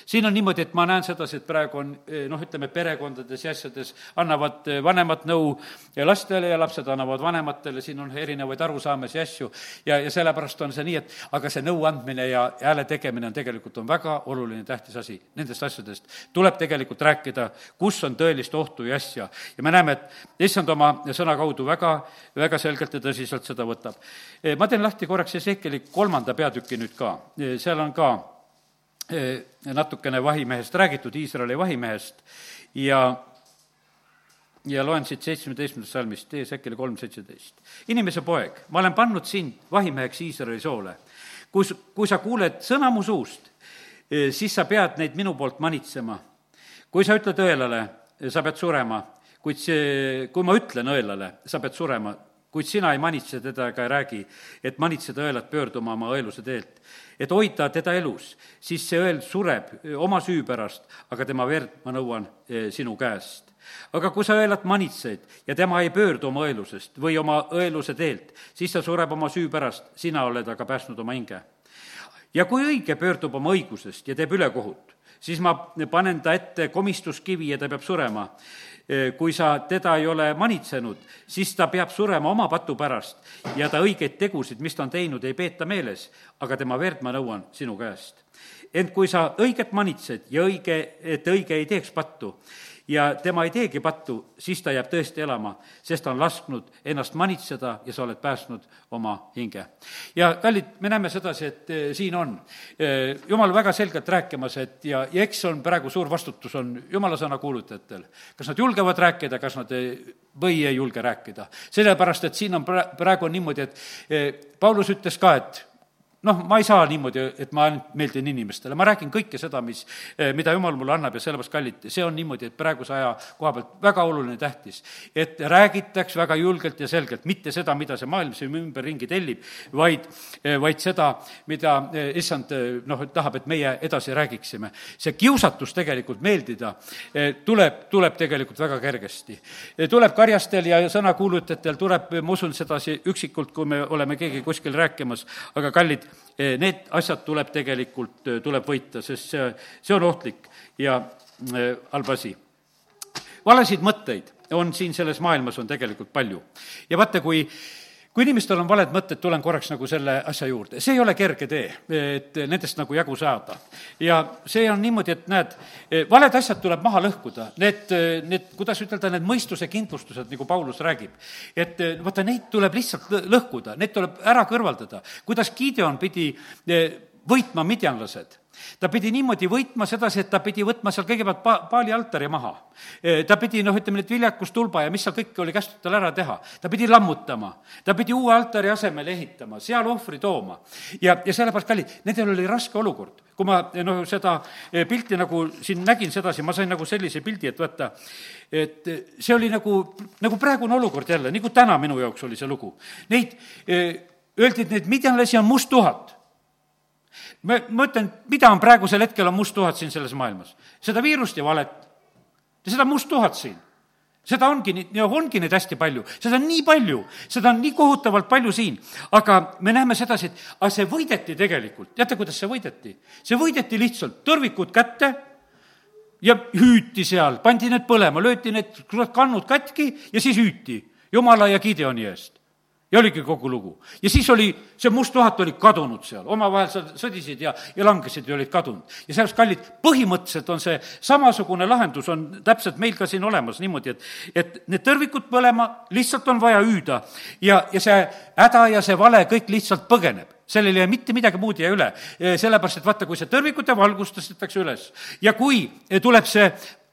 A: siin on niimoodi, et ma näen sedasi, et praegu on eh, noh, ütleme perekondades ja asjades annavad eh, vanemad nõu lastele ja lapsed annavad vanematele, siin on erinevaid arusaamisi ja asju, ja, ja sellepärast on see nii, et aga see nõu andmine ja hääle tegemine on tegelikult, on väga oluline, tähtis asi. Nendest asjadest tuleb tegelikult rääkida, kus on tõelist ohtu ja asja. ja me näeme, et issand oma sõna kaudu väga, väga selgelt ja tõsiselt seda võtab. Eh, ma teen lahti korraks Ezekieli kolmanda peatüki nüüd ka, seal on ka Eh, natukene vahimehest räägitud, Iisraeli vahimehest ja ja loen siit seitsmeteistkümnendast salmist, Ezekiel kolm seitseteist. inimese poeg, ma olen pannud sind vahimeheks Iisraeli soole. kus, kui sa kuuled sõna mu suust, eh, siis sa pead neid minu poolt manitsema. kui sa ütled õelale, sa pead surema, kuid see, kui ma ütlen õelale, sa pead surema, kuid sina ei manitse teda ega ei räägi, et manitseda õelat pöörduma oma õeluse teelt et hoida teda elus, siis see õel sureb oma süü pärast, aga tema verd ma nõuan sinu käest. aga kui sa õelat manitsed ja tema ei pöördu oma õelusest või oma õeluse teelt, siis ta sureb oma süü pärast, sina oled aga päästnud oma hinge. ja kui õige pöördub oma õigusest ja teeb ülekohut, siis ma panen ta ette komistuskivi ja ta peab surema kui sa teda ei ole manitsenud, siis ta peab surema oma patu pärast ja ta õigeid tegusid, mis ta on teinud, ei peeta meeles, aga tema verd ma nõuan sinu käest. ent kui sa õiget manitsed ja õige, et õige ei teeks pattu, ja tema ei teegi pattu, siis ta jääb tõesti elama, sest ta on lasknud ennast manitseda ja sa oled päästnud oma hinge. ja kallid, me näeme sedasi, et eh, siin on eh, jumal väga selgelt rääkimas, et ja, ja eks on praegu suur vastutus on jumala sõna kuulutajatel. kas nad julgevad rääkida, kas nad ei, või ei julge rääkida. sellepärast, et siin on pra-, praegu on niimoodi, et eh, Paulus ütles ka, et noh, ma ei saa niimoodi, et ma ainult meeldin inimestele, ma räägin kõike seda, mis, eh, mida jumal mulle annab ja sellepärast kallid, see on niimoodi, et praeguse aja koha pealt väga oluline, tähtis. et räägitaks väga julgelt ja selgelt, mitte seda, mida see maailm siin ümberringi tellib, vaid, eh, vaid seda, mida eh, issand noh, tahab, et meie edasi räägiksime. see kiusatus tegelikult meeldida tuleb, tuleb tegelikult väga kergesti. tuleb karjastel ja sõnakuulutajatel, tuleb, ma usun sedasi üksikult, kui me oleme keegi kuskil rääkimas, aga kallid, need asjad tuleb tegelikult, eh, tuleb võita, sest see, see on ohtlik ja eh, halb asi. valesid mõtteid on siin selles maailmas, on tegelikult palju. ja vaata, kui kui inimestel on valed mõtted, tulen korraks nagu selle asja juurde, see ei ole kerge tee, et nendest nagu jagu saada. ja see on niimoodi, et näed, valed asjad tuleb maha lõhkuda, need, need, kuidas ütelda, need mõistuse kindlustused, nagu Paulus räägib. et vaata, neid tuleb lihtsalt lõhkuda, need tuleb ära kõrvaldada. kuidas Gideon pidi võitma midjanlased ta pidi niimoodi võitma sedasi, et ta pidi võtma seal kõigepealt pa-, paali altari maha. ta pidi, noh, ütleme, need viljakustulba ja mis seal kõik oli kästud tal ära teha. ta pidi lammutama, ta pidi uue altari asemele ehitama, seal ohvri tooma. ja, ja sellepärast, kallid, nendel oli raske olukord. kui ma noh, seda pilti nagu siin nägin sedasi, ma sain nagu sellise pildi, et vaata, et see oli nagu, nagu praegune olukord jälle, nagu täna minu jaoks oli see lugu. Neid, öeldi, et neid midjanlasi on must tuhat ma, ma ütlen, mida on praegusel hetkel, on musttuhat siin selles maailmas. seda viirust ja valet. ja seda musttuhat siin. seda ongi ongi neid hästi palju, seda on nii palju, seda on nii kohutavalt palju siin. aga me näeme sedasi, et aga see võideti tegelikult, teate, kuidas see võideti? see võideti lihtsalt, tõrvikud kätte ja hüüti seal, pandi need põlema, lööti need kannud katki ja siis hüüti Jumala ja Gideoni eest ja oligi kogu lugu. ja siis oli, see must tuhat oli kadunud seal, omavahel seal sõdisid ja, ja langesid ja olid kadunud. ja sellepärast, kallid, põhimõtteliselt on see samasugune lahendus on täpselt meil ka siin olemas niimoodi, et, et need tõrvikud põlema, lihtsalt on vaja hüüda ja, ja see häda ja see vale kõik lihtsalt põgeneb sellel ei jää mitte midagi muud ei jää üle, sellepärast et vaata, kui see tõrvikute valgus tõstetakse üles ja kui tuleb see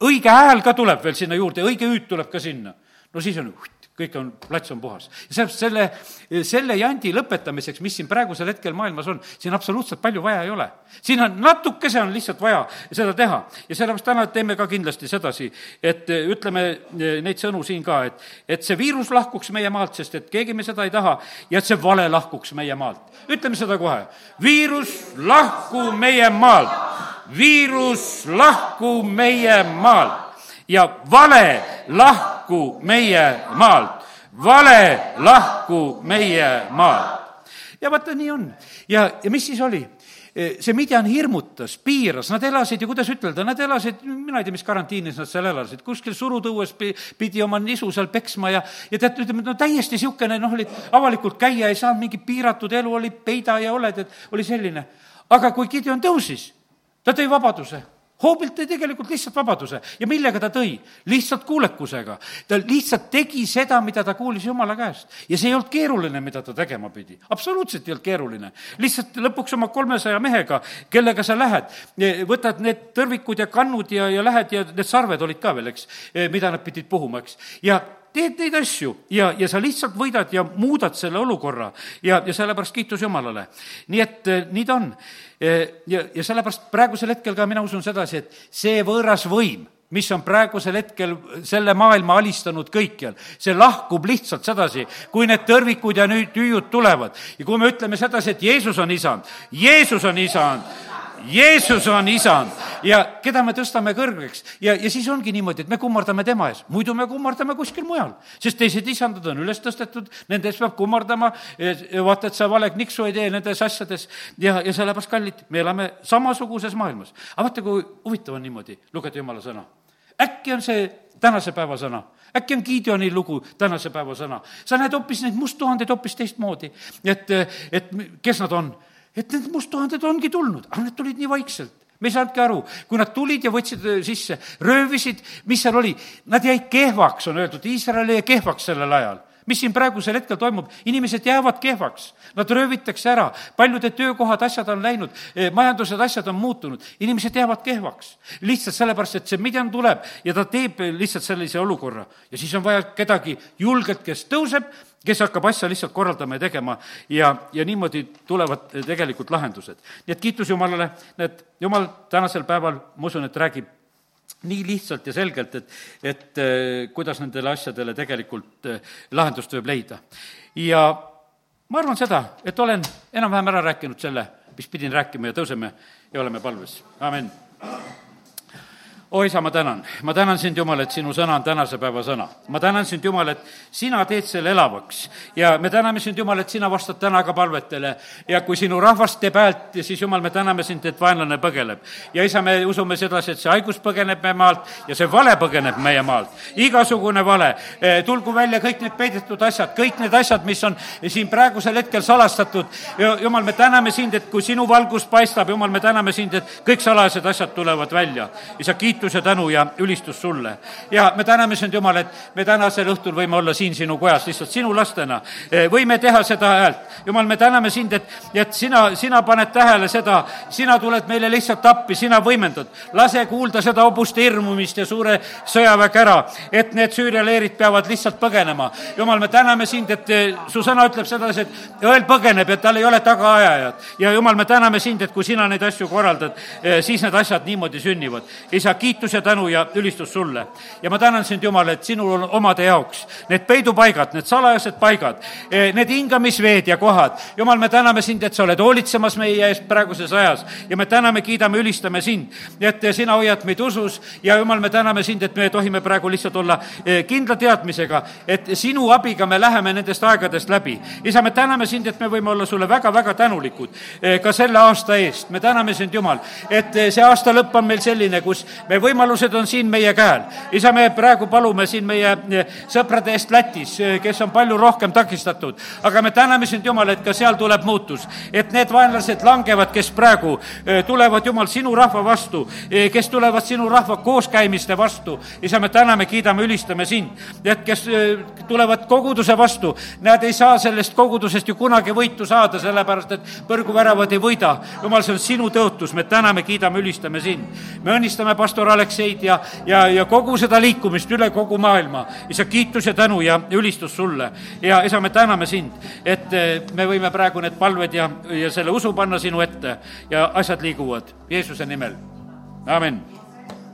A: õige hääl ka tuleb veel sinna juurde, õige hüüd tuleb ka sinna, no siis on kõik on, plats on puhas. ja sellepärast selle, selle jandi lõpetamiseks, mis siin praegusel hetkel maailmas on, siin absoluutselt palju vaja ei ole. siin on, natukese on lihtsalt vaja seda teha. ja sellepärast täna teeme ka kindlasti sedasi, et ütleme neid sõnu siin ka, et, et see viirus lahkuks meie maalt, sest et keegi me seda ei taha, ja et see vale lahkuks meie maalt. ütleme seda kohe. viirus, lahku meie maalt viirus lahku meie maalt ja vale lahku meie maalt, vale lahku meie maalt. ja vaata, nii on. ja, ja mis siis oli? See Midjan hirmutas, piiras, nad elasid ju, kuidas ütelda, nad elasid, mina ei tea, mis karantiinis nad seal elasid, kuskil surutõues pidi oma nisu seal peksma ja, ja tead, ütleme, no täiesti niisugune, noh, olid avalikult käia ei saanud, mingi piiratud elu oli, peida ja oled, et oli selline. aga kui Gideon tõusis, ta tõi vabaduse hoobilt tõi tegelikult lihtsalt vabaduse ja millega ta tõi? lihtsalt kuulekusega. ta lihtsalt tegi seda, mida ta kuulis Jumala käest. ja see ei olnud keeruline, mida ta tegema pidi. absoluutselt ei olnud keeruline. lihtsalt lõpuks oma kolmesaja mehega, kellega sa lähed, võtad need tõrvikud ja kannud ja, ja lähed ja need sarved olid ka veel, eks, mida nad pidid puhuma, eks. ja teed neid asju ja, ja sa lihtsalt võidad ja muudad selle olukorra ja, ja sellepärast kiitus Jumalale. nii et nii ta on ja, ja sellepärast praegusel hetkel ka mina usun sedasi, et see võõras võim, mis on praegusel hetkel selle maailma alistanud kõikjal, see lahkub lihtsalt sedasi, kui need tõrvikud ja nüüd tüüud tulevad. ja kui me ütleme sedasi, et Jeesus on isand, Jeesus on isand, Jeesus on isand ja keda me tõstame kõrgeks? Ja, ja siis ongi niimoodi, et me kummardame tema ees, muidu me kummardame kuskil mujal, sest teised isandad on üles tõstetud, nende ees peab kummardama, vaata, et sa valeg niksu ei tee nendes asjades. Ja, ja sellepärast, kallid, me elame samasuguses maailmas. aga vaata, kui huvitav on niimoodi. Lugeda jumala sõna. äkki on see tänase päeva sõna? Äkki on Gideoni lugu tänase päeva sõna. sa näed hoopis neid musttuhandeid hoopis teistmoodi, et, et kes nad on et need musttuhanded ongi tulnud, aga need tulid nii vaikselt. Me ei saanudki aru, kui nad tulid ja võtsid äh, sisse, röövisid, mis seal oli, nad jäid kehvaks, on öeldud, Iisrael jäi kehvaks sellel ajal. Mis siin praegusel hetkel toimub, inimesed jäävad kehvaks, nad röövitakse ära, paljude töökohad, asjad on läinud, eh, majandused, asjad on muutunud, inimesed jäävad kehvaks. lihtsalt sellepärast, et see midjan tuleb ja ta teeb lihtsalt sellise olukorra. ja siis on vaja kedagi julgelt, kes tõuseb, kes hakkab asja lihtsalt korraldama ja tegema ja, ja niimoodi tulevad tegelikult lahendused. nii et kiitus Jumalale, et Jumal tänasel päeval, ma usun, et räägib nii lihtsalt ja selgelt, et, et äh, kuidas nendele asjadele tegelikult äh, lahendust võib leida. ja ma arvan seda, et olen enam-vähem ära rääkinud selle, mis pidin rääkima ja tõuseme ja oleme palves, amin o isa, ma tänan, ma tänan sind, Jumal, et sinu sõna on tänase päeva sõna. ma tänan sind, Jumal, et sina teed selle elavaks ja me täname sind, Jumal, et sina vastad täna ka palvetele ja kui sinu rahvas teeb häält, siis Jumal, me täname sind, et vaenlane põgeneb. ja isa, me usume sedasi, et see haigus põgeneb meie maalt ja see vale põgeneb meie maalt. igasugune vale, eh, tulgu välja kõik need peidetud asjad, kõik need asjad, mis on siin praegusel hetkel salastatud. Jumal, me täname sind, et kui sinu valgus paistab, Jumal, me täname sind, et kõik salajased asjad tulevad välja. isa, kiitus kiitus ja tänu ja ülistus sulle. ja me täname sind, Jumal, et me tänasel õhtul võime olla siin sinu kojas lihtsalt sinu lastena. Eh, võime teha seda häält. Jumal, me täname sind, et, et sina, sina paned tähele seda, sina tuled meile lihtsalt appi, sina võimendad. lase kuulda seda hobuste hirmumist ja suure sõjaväe ära, et need Süüria leerid peavad lihtsalt põgenema. Jumal, me täname sind, et eh, su sõna ütleb sedasi, et õel põgeneb ja tal ei ole tagaajajat. ja Jumal, me täname sind, et kui sina neid asju korraldad, eh, siis need asjad niimoodi sünnivad. isa, kiitus ja tänu ja ülistus sulle. ja ma tänan sind, Jumal, et sinul on omade jaoks need peidupaigad, need salajased paigad, eh, need hingamisveed ja kohad. Jumal, me täname sind, et sa oled hoolitsemas meie eest praeguses ajas ja me täname, kiidame, ülistame sind, et sina hoiad meid usus ja Jumal, me täname sind, et me tohime praegu lihtsalt olla eh, kindla teadmisega, et sinu abiga me läheme nendest aegadest läbi. isa, me täname sind, et me võime olla sulle väga-väga tänulikud eh, ka selle aasta eest. me täname sind, Jumal, et see aasta lõpp on meil selline, kus me võimalused on siin meie käel. isa, me praegu palume siin meie eh, sõprade eest Lätis, eh, kes on palju rohkem takistatud, aga me täname sind, Jumal, et ka seal tuleb muutus. et need vaenlased langevad, kes praegu eh, tulevad, Jumal, sinu rahva vastu, kes tulevad sinu rahva kooskäimiste vastu. isa, me täname, kiidame, ülistame sind. et kes tulevad koguduse vastu, nad ei saa sellest kogudusest ju kunagi võitu saada, sellepärast et põrguväravad ei võida. Jumal, see on sinu tõotus, me täname, kiidame, ülistame sind. me õnnistame pastor pastor Alekseid ja, ja, ja kogu seda liikumist üle kogu maailma. isa, kiitus ja tänu ja ülistus sulle. ja isa, me täname sind, et eh, me võime praegu need palved ja, ja selle usu panna sinu ette ja asjad liiguvad Jeesuse nimel. amin